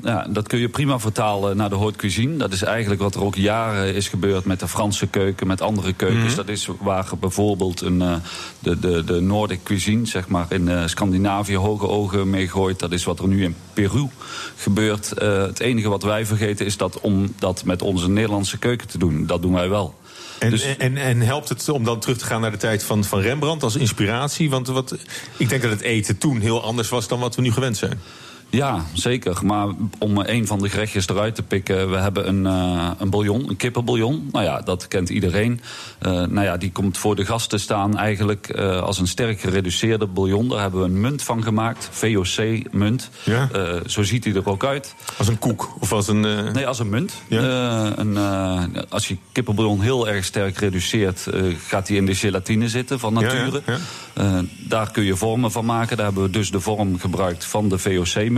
Ja? dat kun je prima vertalen naar de haute cuisine. Dat is eigenlijk wat er ook jaren is gebeurd met de Franse keuken, met andere keukens. Mhm. Dat is waar bijvoorbeeld een, eh, de, de, de Nordic cuisine, zeg maar in eh, Scandinavië, hoge ogen mee gooit. Dat is wat er nu in Peru gebeurt. Eh, het enige wat wij vergeten is dat om dat met onze Nederlandse keuken te doen. Dat doen wij wel. En, Dus- en, en helpt het om dan terug te gaan naar de tijd van, van Rembrandt als inspiratie? Want wat, ik denk dat het eten toen heel anders was dan wat we nu gewend zijn. Ja, zeker. Maar om een van de gerechtjes eruit te pikken... we hebben een, eh, een bouillon, een kippenbouillon. Nou ja, dat kent iedereen. Eh, nou ja, die komt voor de gast te staan eigenlijk eh, als een sterk gereduceerde bouillon. Daar hebben we een munt van gemaakt, VOC-munt. Ja? Zo ziet hij er ook uit. Als een koek of als een... Nee, als een munt. Ja? Een, als je kippenbouillon heel erg sterk reduceert... gaat hij in de gelatine zitten van nature. ja. Daar kun je vormen van maken. Daar hebben we dus de vorm gebruikt van de VOC-munt.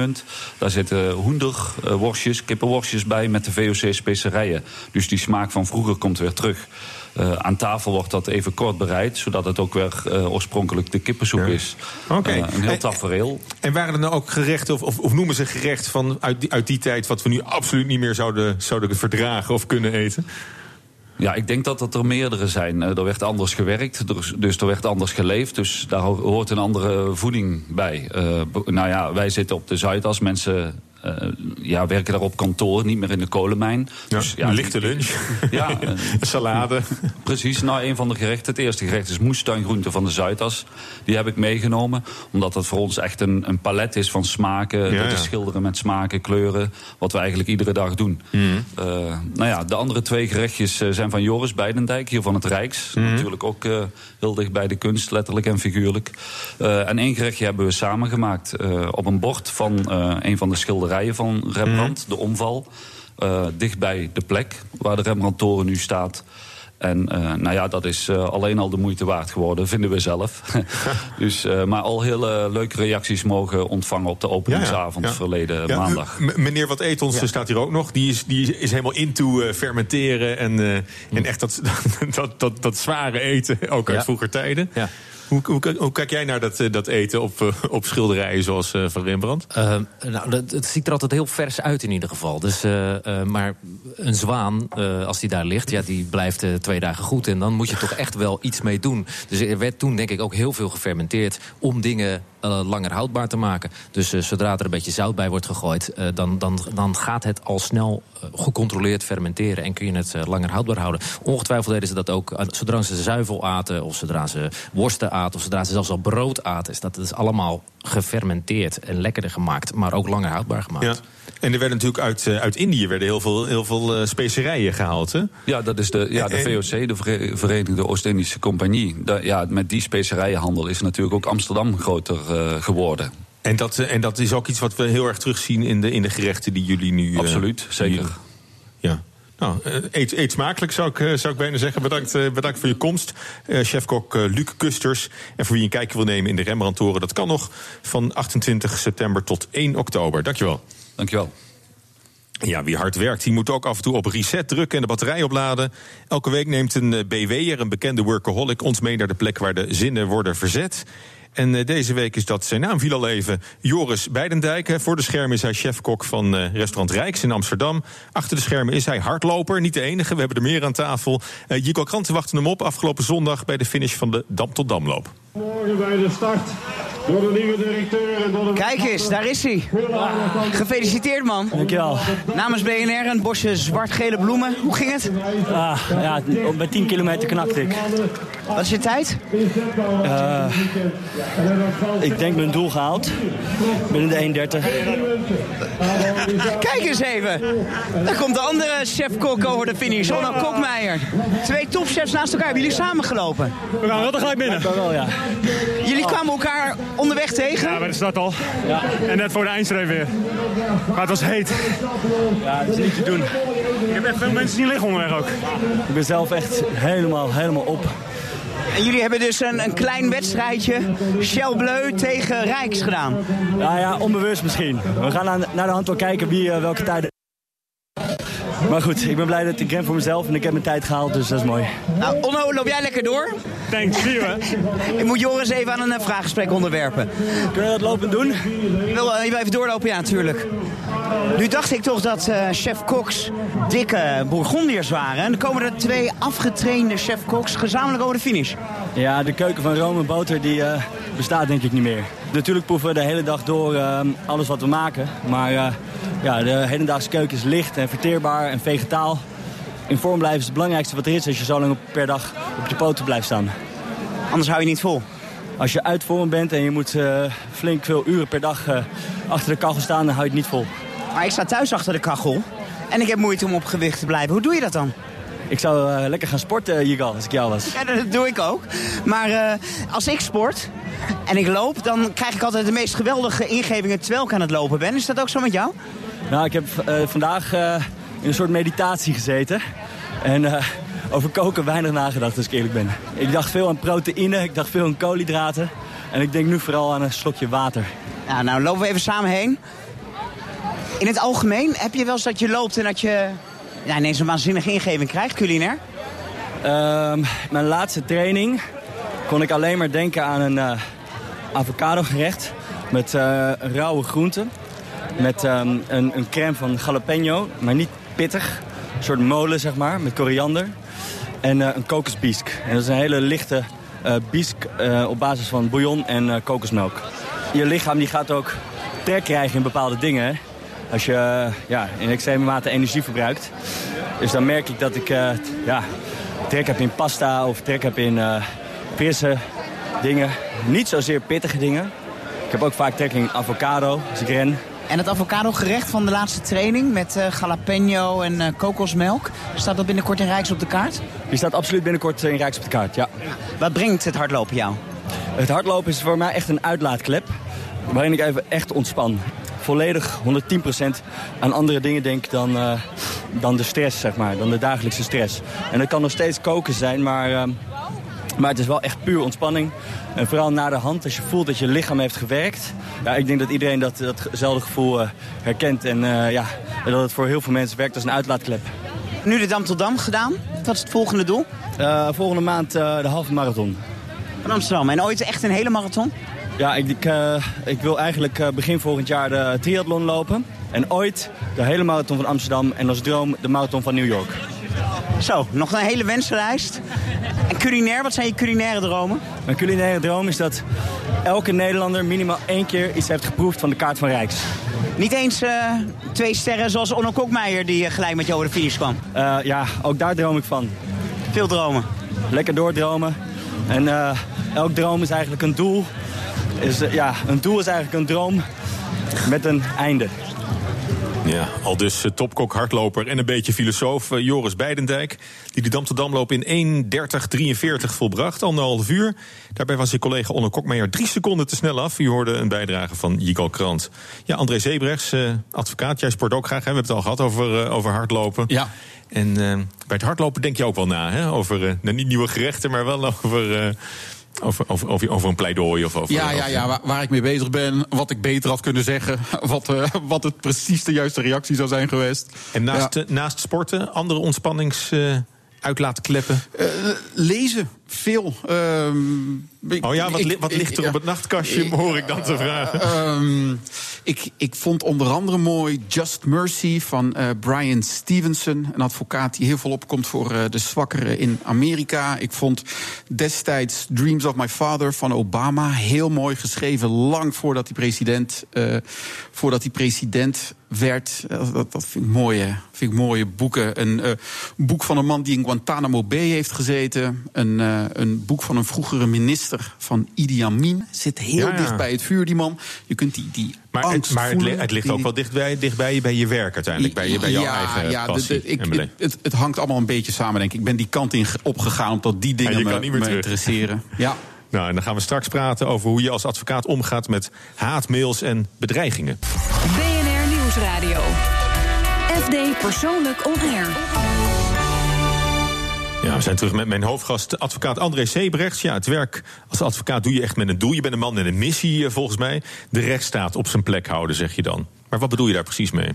Daar zitten hoenderworstjes, kippenworstjes bij met de VOC-specerijen. Dus die smaak van vroeger komt weer terug. Eh, aan tafel wordt dat even kort bereid, zodat het ook weer eh, oorspronkelijk de kippensoep is. Oké. Eh, een heel tafereel. En waren er nou ook gerechten, of, of, of noemen ze gerecht van uit die, uit die tijd... wat we nu absoluut niet meer zouden, zouden verdragen of kunnen eten? Ja, ik denk dat dat er meerdere zijn. Eh, Er werd anders gewerkt, dus, er werd anders geleefd. Dus daar ho- hoort een andere voeding bij. Eh, nou ja, wij zitten op de Zuidas. Mensen eh, ja, werken daar op kantoor, niet meer in de kolenmijn. Dus, een lichte lunch. Ja, eh, Salade. Precies, nou een van de gerechten. Het eerste gerecht is moestuingroente van de Zuidas. Die heb ik meegenomen, omdat het voor ons echt een, een palet is van smaken. Ja, dat ja. is schilderen met smaken, kleuren. Wat we eigenlijk iedere dag doen. Mhm. Eh, nou ja, de andere twee gerechtjes zijn van Joris Beidendijk, hier van het Rijks. Mhm. Natuurlijk ook heel dicht bij de kunst, letterlijk en figuurlijk. En één gerechtje hebben we samen gemaakt. op een bord van een van de schilderijen van Rembrandt, Mhm. de omval. eh, dicht bij de plek waar de Rembrandt-toren nu staat. En eh, nou ja, dat is eh, alleen al de moeite waard geworden, vinden we zelf. dus, maar al hele leuke reacties mogen ontvangen op de openingsavond Ja, ja. verleden maandag. meneer Wat Eet ons staat hier ook nog. Die is, die is helemaal into fermenteren en, en echt dat, dat, dat, dat zware eten, ook uit vroeger tijden. Ja. Hoe, hoe, hoe kijk jij naar dat, eh, dat eten op, eh, op schilderijen zoals eh, van Rembrandt? Nou, het ziet er altijd heel vers uit in ieder geval. Dus, maar een zwaan, als die daar ligt, ja, die blijft twee dagen goed. En dan moet je toch echt wel iets mee doen. Dus er werd toen denk ik ook heel veel gefermenteerd... om dingen langer houdbaar te maken. Dus eh, zodra er een beetje zout bij wordt gegooid... eh, dan, dan, dan gaat het al snel eh, gecontroleerd fermenteren... en kun je het eh, langer houdbaar houden. Ongetwijfeld deden ze dat ook eh, zodra ze zuivel aten... of zodra ze worsten aten, of zodra ze zelfs al brood aten. Is dat is allemaal gefermenteerd en lekkerder gemaakt... maar ook langer houdbaar gemaakt. Ja. En er werden natuurlijk uit, eh, uit Indië werden heel veel, heel veel eh, specerijen gehaald. Hè? Ja, dat is de, ja, de En- VOC, de Vere- Verenigde Oost-Indische Compagnie. Ja, met die specerijenhandel is natuurlijk ook Amsterdam groter eh, geworden. En dat, en dat is ook iets wat we heel erg terugzien in de, in de gerechten die jullie nu. Absoluut, zeker. jullie- Ja. Nou, eet, eet smakelijk zou ik, zou ik bijna zeggen. Bedankt, bedankt voor je komst. Chefkok Luc Kusters. En voor wie een kijkje wil nemen in de Rembrandtoren... dat kan nog van 28 september tot 1 oktober. Dankjewel. Dankjewel. Ja, wie hard werkt, die moet ook af en toe op reset drukken en de batterij opladen. Elke week neemt een eh, BW'er, een bekende workaholic, ons mee naar de plek waar de zinnen worden verzet. En eh, deze week is dat zijn naam viel al even. Joris Beidendijk. Hè. Voor de schermen is hij chefkok van eh, restaurant Rijks in Amsterdam. Achter de schermen is hij hardloper, niet de enige. We hebben er meer aan tafel. Uh, Jico Kranten wachten hem op afgelopen zondag bij de finish van de Dam tot Damloop. Morgen bij de start door de nieuwe directeur en door de... Kijk eens, daar is hij. Gefeliciteerd man. Dankjewel. Namens BNR een bosje zwart-gele bloemen. Hoe ging het? Ah, ja, bij 10 kilometer knakte ik. Wat is je tijd? Eh, ik denk mijn doel gehaald. Binnen de 1.30. Kijk eens even. Daar komt de andere chef-kok over de finish. Ronald Kokmeijer. Twee topchefs naast elkaar. Hebben jullie samengelopen? We gaan wel tegelijk binnen. Wel, ja. Jullie kwamen elkaar onderweg tegen? Ja, bij de start al. Ja. En net voor de eindstreep weer. Maar het was heet. Ja, dat is niet te doen. Ik heb echt veel mensen zien liggen onderweg ook. Ik ben zelf echt helemaal, helemaal op. En jullie hebben dus een, een klein wedstrijdje Shell Bleu tegen Rijks gedaan. Ja, ja, onbewust misschien. We gaan aan, naar de hand wel kijken wie eh, welke tijden... Maar goed, ik ben blij dat ik ren voor mezelf en ik heb mijn tijd gehaald, dus dat is mooi. Nou, Onno, loop jij lekker door? Thanks, zie je Ik moet Joris even aan een eh, vraaggesprek onderwerpen. Kunnen we dat lopend doen? Je wil, eh, je wil even doorlopen? Ja, natuurlijk. Nu dacht ik toch dat eh, chef Cox dikke Bourgondiërs waren. En er komen er twee afgetrainde chef Cox gezamenlijk over de finish. Ja, de keuken van Rome Boter die, eh, bestaat denk ik niet meer. Natuurlijk proeven we de hele dag door eh, alles wat we maken. Maar eh, ja, de hedendaagse keuken is licht en verteerbaar en vegetaal. In vorm blijven is het belangrijkste wat er is als je zo lang per dag op je poten blijft staan. Anders hou je niet vol. Als je uit vorm bent en je moet eh, flink veel uren per dag eh, achter de kachel staan, dan hou je het niet vol. Maar ik sta thuis achter de kachel. En ik heb moeite om op gewicht te blijven. Hoe doe je dat dan? Ik zou lekker gaan sporten, Jigal, als ik jou was. Ja, dat doe ik ook. Maar als ik sport en ik loop, dan krijg ik altijd de meest geweldige ingevingen terwijl ik aan het lopen ben. Is dat ook zo met jou? Nou, ik heb eh, vandaag eh, in een soort meditatie gezeten. En eh, over koken weinig nagedacht, als ik eerlijk ben. Ik dacht veel aan proteïne, ik dacht veel aan koolhydraten. En ik denk nu vooral aan een slokje water. Ja, nou lopen we even samen heen. In het algemeen heb je wel eens dat je loopt en dat je ja, ineens een waanzinnige ingeving krijgt, culinair? Ehm, mijn laatste training kon ik alleen maar denken aan een eh avocado gerecht met eh, rauwe groenten. Met ehm, een, een crème van jalapeno, maar niet pittig. Een soort molen, zeg maar, met koriander. En eh, een kokosbiesk. En dat is een hele lichte biesk op basis van bouillon en kokosmelk. Je lichaam die gaat ook trek krijgen in bepaalde dingen. Als je ja, in extreme mate energie verbruikt. Dus dan merk ik dat ik ja, trek heb in pasta of trek heb in frisse dingen. Niet zozeer pittige dingen. Ik heb ook vaak trek in avocado als ik ren. En het avocado gerecht van de laatste training met eh, jalapeno en eh, kokosmelk. Staat dat binnenkort in Rijks op de kaart? Die staat absoluut binnenkort in Rijks op de kaart, ja. Wat brengt het hardlopen jou? Het hardlopen is voor mij echt een uitlaatklep. Waarin ik even echt ontspan. Volledig 110% aan andere dingen denk dan, eh, dan de stress, zeg maar. Dan de dagelijkse stress. En dat kan nog steeds koken zijn, maar, eh, maar het is wel echt puur ontspanning. En vooral na de hand, als je voelt dat je lichaam heeft gewerkt. Ja, ik denk dat iedereen dat, datzelfde gevoel eh, herkent. En eh, ja, dat het voor heel veel mensen werkt als een uitlaatklep. Nu de Dam tot Dam gedaan. Wat is het volgende doel? Eh, volgende maand de halve marathon. Van Amsterdam. En ooit echt een hele marathon? Ja, ik, ik, ik wil eigenlijk begin volgend jaar de triathlon lopen. En ooit de hele marathon van Amsterdam. En als droom de marathon van New York. Zo, nog een hele wenslijst. En culinair, wat zijn je culinaire dromen? Mijn culinaire droom is dat elke Nederlander minimaal één keer iets heeft geproefd van de kaart van Rijks. Niet eens eh, twee sterren zoals Onno Kokmeijer die eh, gelijk met jou over de finish kwam. Eh, ja, ook daar droom ik van. Veel dromen. Lekker doordromen. En eh, elk droom is eigenlijk een doel. Is, ja, een doel is eigenlijk een droom met een einde. Ja, al dus eh, topkok, hardloper en een beetje filosoof eh, Joris Beidendijk... die de Dam te Damloop in 1.30.43 volbracht, anderhalf uur. Daarbij was zijn collega Onno Kokmeijer drie seconden te snel af. U hoorde een bijdrage van Jigal Krant. Ja, André Zebrechts, eh, advocaat, jij sport ook graag. Hè? We hebben het al gehad over, over hardlopen. Ja. En bij het hardlopen denk je ook wel na, hè? Over, nou, niet nieuwe gerechten, maar wel over... over, over, een pleidooi of over. Ja, ja, ja waar, waar ik mee bezig ben, wat ik beter had kunnen zeggen, wat, eh, wat het precies de juiste reactie zou zijn geweest. En naast, Ja. eh, naast sporten, andere ontspannings. eh, uitlaatkleppen? Eh, lezen, veel. Ehm, Oh ja, wat, li- wat ligt er op het nachtkastje, hoor ik dan te vragen. Ehm, ik, ik vond onder andere mooi Just Mercy van eh, Brian Stevenson. Een advocaat die heel veel opkomt voor eh, de zwakkeren in Amerika. Ik vond destijds Dreams of My Father van Obama heel mooi geschreven. Lang voordat hij president, eh, voordat hij president werd. Dat, dat vind ik mooie, vind ik mooie boeken. Een boek van een man die in Guantanamo Bay heeft gezeten. Een, een boek van een vroegere minister van Idi Amin. Zit heel Ja, ja. dicht bij het vuur, die man. Je kunt die, die Maar, angst het, maar het, li- voelen. het ligt die- ook wel dichtbij, dichtbij je bij je werk uiteindelijk. Bij, je, bij jouw eigen ja, passie de- ik- het, het hangt allemaal een beetje samen, denk ik. Ik ben die kant in ge- opgegaan omdat die dingen Ja, je me, kan niet meer me terug. interesseren. Ja. Nou, en dan gaan we straks praten over hoe je als advocaat omgaat met haatmails en bedreigingen. BNR Nieuwsradio. FD Persoonlijk On Air. Ja, we zijn terug met mijn hoofdgast, advocaat André Sebrechts. Ja, het werk als advocaat doe je echt met een doel. Je bent een man met een missie, eh, volgens mij. De rechtsstaat op zijn plek houden, zeg je dan. Maar wat bedoel je daar precies mee?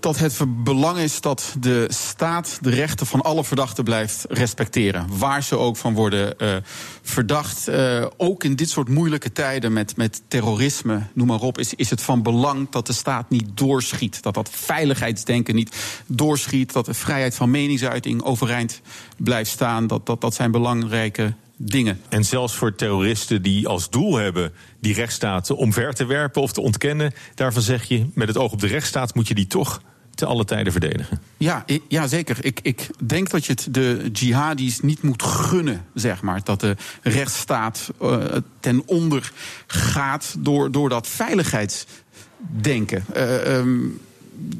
Dat het van belang is dat de staat de rechten van alle verdachten blijft respecteren. Waar ze ook van worden eh, verdacht. Eh, ook in dit soort moeilijke tijden met, met terrorisme, noem maar op, is, is het van belang dat de staat niet doorschiet. Dat dat veiligheidsdenken niet doorschiet. Dat de vrijheid van meningsuiting overeind blijft staan. Dat, dat, dat zijn belangrijke dingen. En zelfs voor terroristen die als doel hebben die rechtsstaat omver te werpen of te ontkennen, daarvan zeg je, met het oog op de rechtsstaat moet je die toch te alle tijden verdedigen. Ja, i- ja zeker. Ik, ik denk dat je het de jihadis niet moet gunnen, zeg maar. Dat de rechtsstaat eh, ten onder gaat door, door dat veiligheidsdenken. Eh, ehm,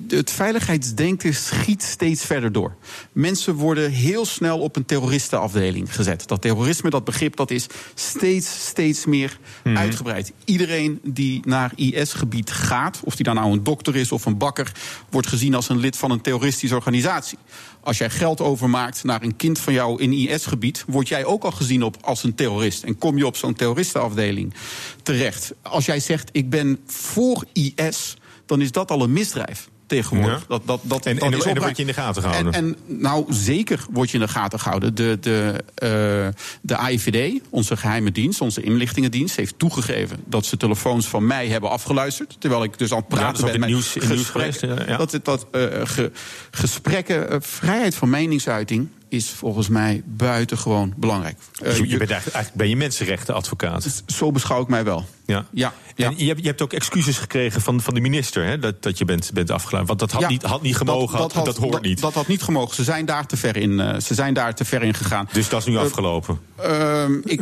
het veiligheidsdenken schiet steeds verder door. Mensen worden heel snel op een terroristenafdeling gezet. Dat terrorisme, dat begrip, dat is steeds, steeds meer uitgebreid. Iedereen die naar IS-gebied gaat, of die dan nou een dokter is of een bakker, wordt gezien als een lid van een terroristische organisatie. Als jij geld overmaakt naar een kind van jou in IS-gebied, word jij ook al gezien op als een terrorist. En kom je op zo'n terroristenafdeling terecht. Als jij zegt, ik ben voor IS, dan is dat al een misdrijf tegenwoordig. Ja. Dat, dat, dat, En- dat en- is en dan opruim- word je in de gaten gehouden. En, en nou, zeker word je in de gaten gehouden. De, de, eh, de AIVD, onze geheime dienst, onze inlichtingendienst... heeft toegegeven dat ze telefoons van mij hebben afgeluisterd. Terwijl ik dus aan het praten ben met nieuws- in nieuws gesprekken. geweest, ja. Dat, dat eh, ge- gesprekken, eh, vrijheid van meningsuiting... is volgens mij buitengewoon belangrijk. Eh, Dus je, je- bent eigenlijk, eigenlijk ben je mensenrechtenadvocaat. zo beschouw ik mij wel. Ja. Ja, En je hebt, je hebt ook excuses gekregen van, van de minister hè, dat, dat je bent, bent. Want dat had, Ja, niet, had niet gemogen, dat, dat, hoort dat, niet. Dat had niet gemogen. Ze zijn daar te ver in, eh, ze zijn daar te ver in gegaan. dus dat is nu Eh, afgelopen. Ehm, ik,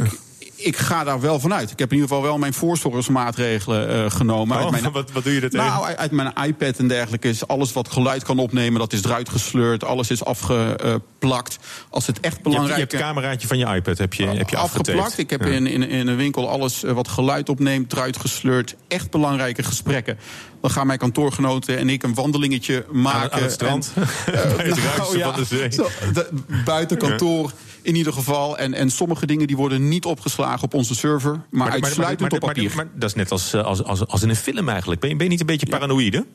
ik ga daar wel vanuit. Ik heb in ieder geval wel mijn voorzorgsmaatregelen eh, genomen. Oh, uit mijn, wat, wat doe je er tegen? nou, uit, mijn iPad en dergelijke is alles wat geluid kan opnemen, dat is eruit gesleurd. Alles is afgeplakt. Als het echt je, hebt, belangrijk je hebt het cameraatje van je iPad heb je, heb je afgeplakt. afgetaped. Ik heb Ja. in, in, in een winkel alles eh, wat geluid opneemt, eruit gesleurd. Echt belangrijke gesprekken. Dan gaan mijn kantoorgenoten en ik een wandelingetje maken. aan het strand? En, eh, zo, de- buiten kantoor in ieder geval. En, en sommige dingen die worden niet opgeslagen op onze server, maar, uitsluitend maar- op maar- papier. maar dat is net als, eh, als, als, als in een film eigenlijk. Ben je, ben je niet een beetje paranoïde?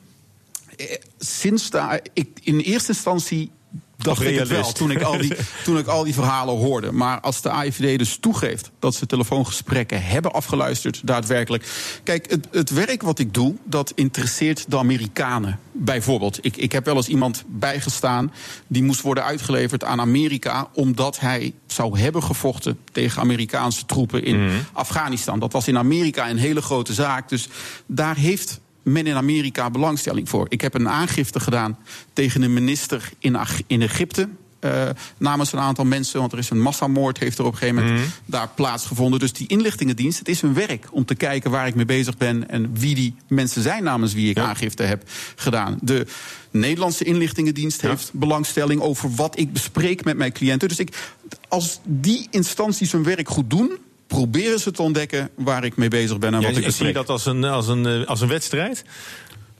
sinds daar, ik, in eerste instantie dacht Of ik het wel toen ik, al die, toen ik al die verhalen hoorde. Maar als de AIVD dus toegeeft dat ze telefoongesprekken hebben afgeluisterd, daadwerkelijk. Kijk, het, het werk wat ik doe, dat interesseert de Amerikanen. Bijvoorbeeld, ik, ik heb wel eens iemand bijgestaan die moest worden uitgeleverd aan Amerika, omdat hij zou hebben gevochten tegen Amerikaanse troepen in Afghanistan. Dat was in Amerika een hele grote zaak. Dus daar heeft men in Amerika belangstelling voor. Ik heb een aangifte gedaan tegen een minister in, in Egypte. eh, namens een aantal mensen, want er is een massamoord, heeft er op een gegeven moment daar plaatsgevonden. Dus die inlichtingendienst, het is hun werk om te kijken waar ik mee bezig ben en wie die mensen zijn namens wie ik aangifte heb gedaan. De Nederlandse inlichtingendienst heeft belangstelling over wat ik bespreek met mijn cliënten. Dus ik, als die instanties hun werk goed doen, proberen ze te ontdekken waar ik mee bezig ben en Ja, wat ik zie je dat als een, als een, eh, als een wedstrijd?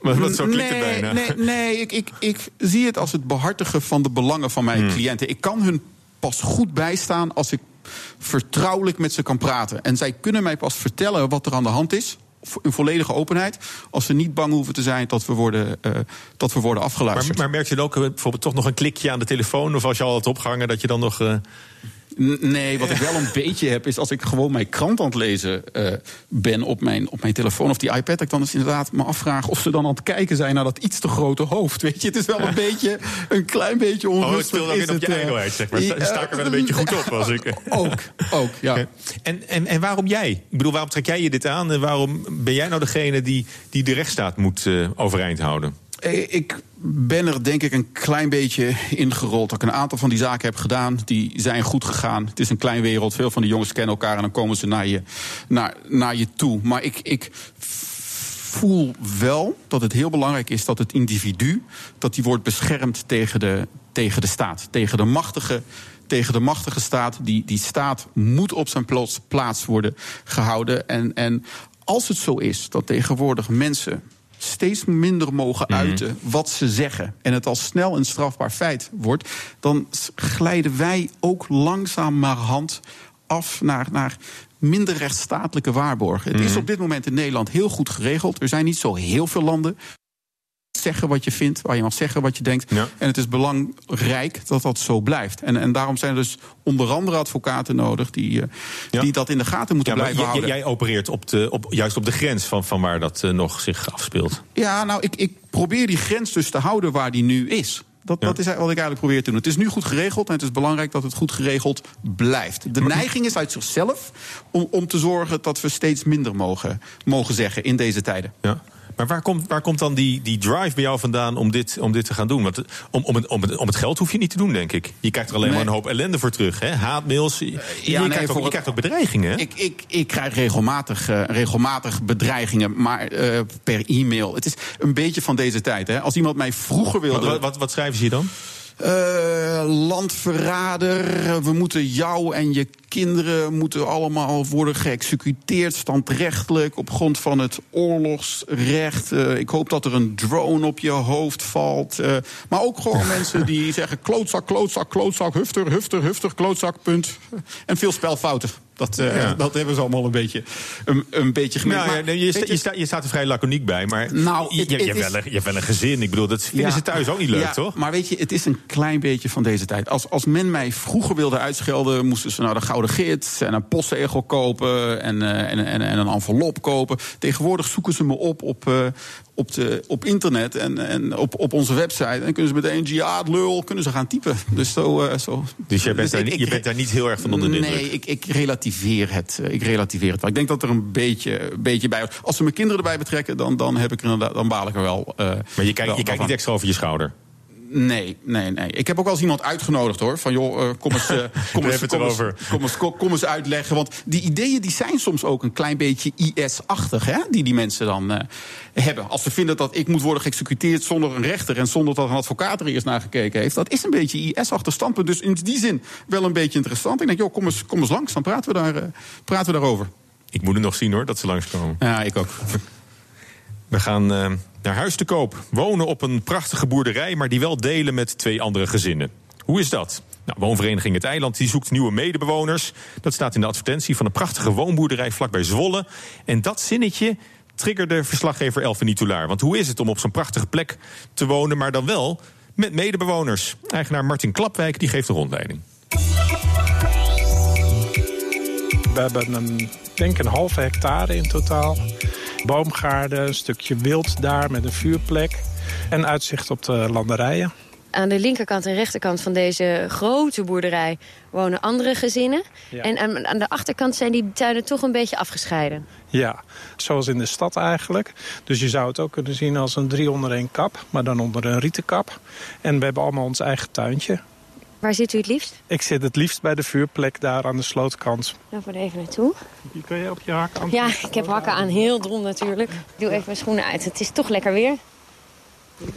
Maar wat zo nee, bijna. Nee, nee ik, ik, ik zie het als het behartigen van de belangen van mijn Hmm. cliënten. Ik kan hun pas goed bijstaan als ik vertrouwelijk met ze kan praten. En zij kunnen mij pas vertellen wat er aan de hand is. In volledige openheid. Als ze niet bang hoeven te zijn dat we worden, eh, dat we worden Maar, afgeluisterd. maar merk je dan ook eh, bijvoorbeeld toch nog een klikje aan de telefoon? Of als je al had opgehangen, dat je dan nog... Nee, wat ik wel een beetje heb, is als ik gewoon mijn krant aan het lezen eh, ben op mijn, op mijn telefoon of die iPad, dat ik dan dus inderdaad me afvraag of ze dan aan het kijken zijn naar dat iets te grote hoofd. Weet je, het is wel een beetje, een klein beetje Oh, onrustig. het speelt ook is in op het, je eh, ijdelheid, zeg maar. Sta- ja, sta ik er wel een beetje goed op als ik... Ook, ook, ja. En, en, en waarom jij? Ik bedoel, waarom trek jij je dit aan? En waarom ben jij nou degene die, die de rechtsstaat moet eh, overeind houden? Eh, Ik ben er denk ik een klein beetje ingerold. Dat ik een aantal van die zaken heb gedaan. Die zijn goed gegaan. Het is een klein wereld. Veel van die jongens kennen elkaar en dan komen ze naar je, naar, naar je toe. Maar ik, ik voel wel dat het heel belangrijk is dat het individu... dat die wordt beschermd tegen de, tegen de staat. Tegen de machtige tegen de machtige staat. Die, die staat moet op zijn plaats, plaats worden gehouden. En, en als het zo is dat tegenwoordig mensen steeds minder mogen uiten wat ze zeggen. en het al snel een strafbaar feit wordt. dan glijden wij ook langzamerhand af naar. naar minder rechtsstatelijke waarborgen. Het is Mhm. op dit moment in Nederland heel goed geregeld. Er zijn niet zo heel veel landen zeggen wat je vindt, waar je mag zeggen wat je denkt. En het is belangrijk dat dat zo blijft. En, en daarom zijn er dus onder andere advocaten nodig die, eh, die dat in de gaten moeten Ja, blijven houden. jij opereert op de, op, juist op de grens van, van waar dat eh, nog zich afspeelt. Ja, nou, ik, ik probeer die grens dus te houden waar die nu is. Dat, dat is wat ik eigenlijk probeer te doen. Het is nu goed geregeld en het is belangrijk dat het goed geregeld blijft. De neiging is uit zichzelf om, om te zorgen dat we steeds minder mogen, mogen zeggen in deze tijden. Ja. Maar waar komt, waar komt dan die, die drive bij jou vandaan om dit, om dit te gaan doen? Want om, om, het, om, het, om het geld hoef je niet te doen, denk ik. Je krijgt er alleen Nee. maar een hoop ellende voor terug. Hè? Haatmails. Je, je nee, krijgt ook, je krijgt ook bedreigingen. Ik, ik, ik krijg regelmatig, eh, regelmatig bedreigingen, maar eh, per e-mail. Het is een beetje van deze tijd. Hè. Als iemand mij vroeger wilde. Wat, wat, wat schrijven ze je dan? Eh, landverrader, we moeten jou en je kinderen moeten allemaal worden geëxecuteerd standrechtelijk op grond van het oorlogsrecht. Eh, ik hoop dat er een drone op je hoofd valt. Eh, maar ook gewoon mensen die zeggen klootzak, klootzak, klootzak, hufter, hufter, hufter, klootzak, punt. En veel spelfouten. Dat, eh, Ja. dat hebben ze allemaal een beetje, een, een beetje gemeen. Nou, Maar, je, sta- je, sta- je staat er vrij laconiek bij, maar Nou, je, hebt wel een, je hebt wel een gezin. Ik bedoel, dat vinden Ja. ze thuis ook niet leuk, toch? Maar weet je, het is een klein beetje van deze tijd. Als, als men mij vroeger wilde uitschelden, moesten ze naar de Gouden Gids en een postzegel kopen en, eh, en, en, en een envelop kopen. Tegenwoordig zoeken ze me op op, eh, op, de, op internet en, en op, op onze website. En dan kunnen ze meteen jihad, lul, kunnen ze gaan typen. Dus, zo, eh, zo. Dus jij bent, daar, ik- niet- ik- je bent daar niet heel erg van onder de indruk. Nee, ik, ik relativeer het. Ik relativeer het wel. Ik denk dat er een beetje, een beetje bij. Als ze mijn kinderen erbij betrekken, dan, dan, heb ik er dan baal ik er wel. Maar je kijkt, je kijkt niet extra over je schouder. Nee, nee, nee. Ik heb ook wel eens iemand uitgenodigd hoor. Van joh, eh, kom eens, kom, We eens, hebben het kom, eens, erover. kom, eens, kom, kom eens uitleggen. Want die ideeën die zijn soms ook een klein beetje IS-achtig, hè? Die die mensen dan eh, hebben. Als ze vinden dat ik moet worden geëxecuteerd zonder een rechter en zonder dat een advocaat er eerst naar gekeken heeft. Dat is een beetje IS-achtig standpunt. Dus in die zin wel een beetje interessant. Ik denk, joh, kom eens, kom eens langs, dan praten we, daar, eh, praten we daarover. Ik moet het nog zien hoor, dat ze langskomen. Ja, ik ook. We gaan eh, naar huis te koop. Wonen op een prachtige boerderij, maar die wel delen met twee andere gezinnen. Hoe is dat? Nou, woonvereniging Het Eiland die zoekt nieuwe medebewoners. Dat staat in de advertentie van een prachtige woonboerderij vlakbij Zwolle. En dat zinnetje triggerde verslaggever Toulaar. Want hoe is het om op zo'n prachtige plek te wonen, maar dan wel met medebewoners. Eigenaar Martin Klapwijk die geeft de rondleiding. We hebben een, denk een halve hectare in totaal. Boomgaarden, een stukje wild daar met een vuurplek. En uitzicht op de landerijen. Aan de linkerkant en rechterkant van deze grote boerderij wonen andere gezinnen. Ja. En aan, aan de achterkant zijn die tuinen toch een beetje afgescheiden. Ja, zoals in de stad eigenlijk. Dus je zou het ook kunnen zien als een drie onder één kap, maar dan onder een rieten kap. En we hebben allemaal ons eigen tuintje. Waar zit u het liefst? Ik zit het liefst bij de vuurplek daar aan de slootkant. Nou, voor even naartoe. Hier kun je op je hakken aan. Ja, ik heb hakken aan, heel dom natuurlijk. Ik doe even mijn schoenen uit. Het is toch lekker weer.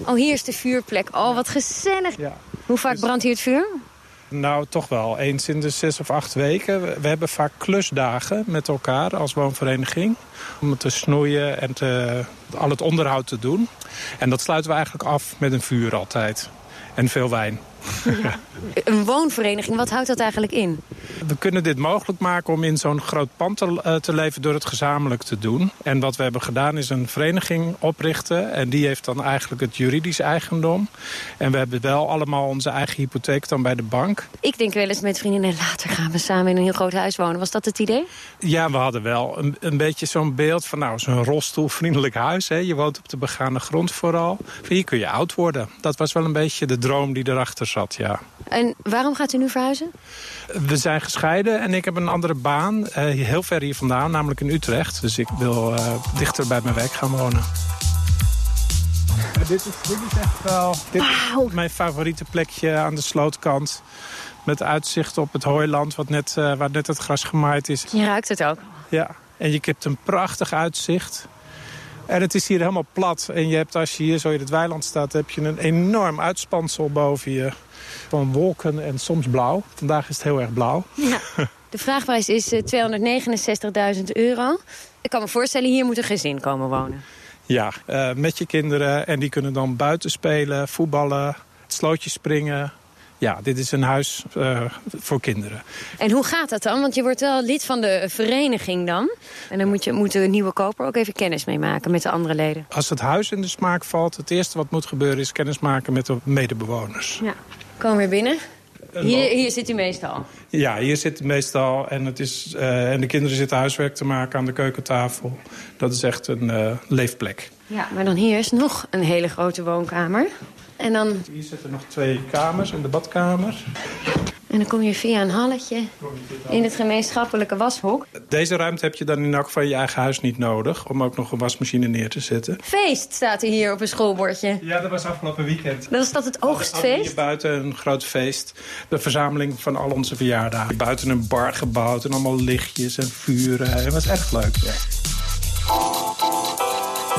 Oh, hier is de vuurplek. Oh, wat gezellig. Hoe vaak brandt hier het vuur? Nou, toch wel. Eens in de zes of acht weken. We hebben vaak klusdagen met elkaar als woonvereniging. Om het te snoeien en te, al het onderhoud te doen. En dat sluiten we eigenlijk af met een vuur altijd. En veel wijn. Een woonvereniging, wat houdt dat eigenlijk in? We kunnen dit mogelijk maken om in zo'n groot pand te, eh, te leven door het gezamenlijk te doen. En wat we hebben gedaan is een vereniging oprichten. En die heeft dan eigenlijk het juridisch eigendom. En we hebben wel allemaal onze eigen hypotheek dan bij de bank. Ik denk wel eens met vrienden, en later gaan we samen in een heel groot huis wonen. Was dat het idee? Ja, we hadden wel een, een beetje zo'n beeld van nou, zo'n rolstoelvriendelijk huis. Hè. Je woont op de begane grond vooral. Van hier kun je oud worden. Dat was wel een beetje de droom die erachter zat, ja. En waarom gaat u nu verhuizen? We zijn gescheiden en ik heb een andere baan. eh, heel ver hier vandaan, namelijk in Utrecht. Dus ik wil eh, dichter bij mijn werk gaan wonen. Dit is, dit is echt wel dit is mijn favoriete plekje aan de slootkant. Met uitzicht op het hooiland wat net, eh, waar net het gras gemaaid is. Je ruikt het ook. Ja, en je hebt een prachtig uitzicht. En het is hier helemaal plat. En je hebt, als je hier zo in het weiland staat, heb je een enorm uitspansel boven je. Van wolken en soms blauw. Vandaag is het heel erg blauw. Ja. De vraagprijs is eh, 269.000 euro. Ik kan me voorstellen, hier moet een gezin komen wonen. Ja, eh, met je kinderen. En die kunnen dan buiten spelen, voetballen, slootjes springen. Ja, dit is een huis eh, voor kinderen. En hoe gaat dat dan? Want je wordt wel lid van de vereniging dan. En dan moet, je, moet de nieuwe koper ook even kennis mee maken met de andere leden. Als het huis in de smaak valt, het eerste wat moet gebeuren is kennis maken met de medebewoners. Ja. Kom weer binnen. Hier, hier zit u meestal. Ja, hier zit het meestal en, het is, eh, en de kinderen zitten huiswerk te maken aan de keukentafel. Dat is echt een eh, leefplek. Ja, maar dan hier is nog een hele grote woonkamer. En dan, Hier zitten nog twee kamers en de badkamer. En dan kom je via een halletje in het gemeenschappelijke washok. Deze ruimte heb je dan in elk geval in je eigen huis niet nodig... om ook nog een wasmachine neer te zetten. Feest staat er hier op een schoolbordje. Ja, dat was afgelopen weekend. Dat is dat het Hier oogstfeest? buiten een groot feest. De verzameling van al onze verjaardagen. Buiten een bar gebouwd en allemaal lichtjes en vuren. Het was echt leuk. Ja.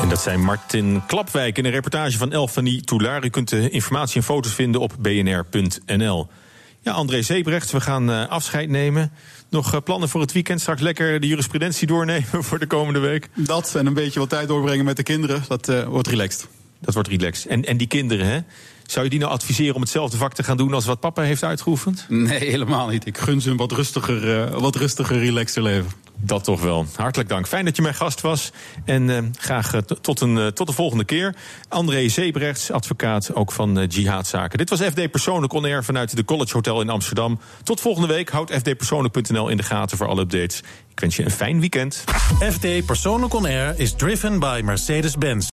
En dat zijn Martin Klapwijk in een reportage van Elfanie Toulaar. U kunt de informatie en foto's vinden op bnr.nl. Ja, André Zeebrecht, we gaan eh, afscheid nemen. Nog eh, plannen voor het weekend? Straks lekker de jurisprudentie doornemen voor de komende week? Dat en een beetje wat tijd doorbrengen met de kinderen, dat eh, wordt relaxed. Dat wordt relaxed. En, en die kinderen, hè? Zou je die nou adviseren om hetzelfde vak te gaan doen als wat papa heeft uitgeoefend? Nee, helemaal niet. Ik gun ze een wat rustiger, eh, wat rustiger relaxter leven. Dat toch wel. Hartelijk dank. Fijn dat je mijn gast was. En eh, graag eh, tot, een, tot de volgende keer. André Zeebrechts, advocaat ook van eh, Jihadzaken. Dit was FD Persoonlijk On Air vanuit de College Hotel in Amsterdam. Tot volgende week. Houd fdpersoonlijk.nl in de gaten voor alle updates. Ik wens je een fijn weekend. FD Persoonlijk On Air is driven by Mercedes-Benz.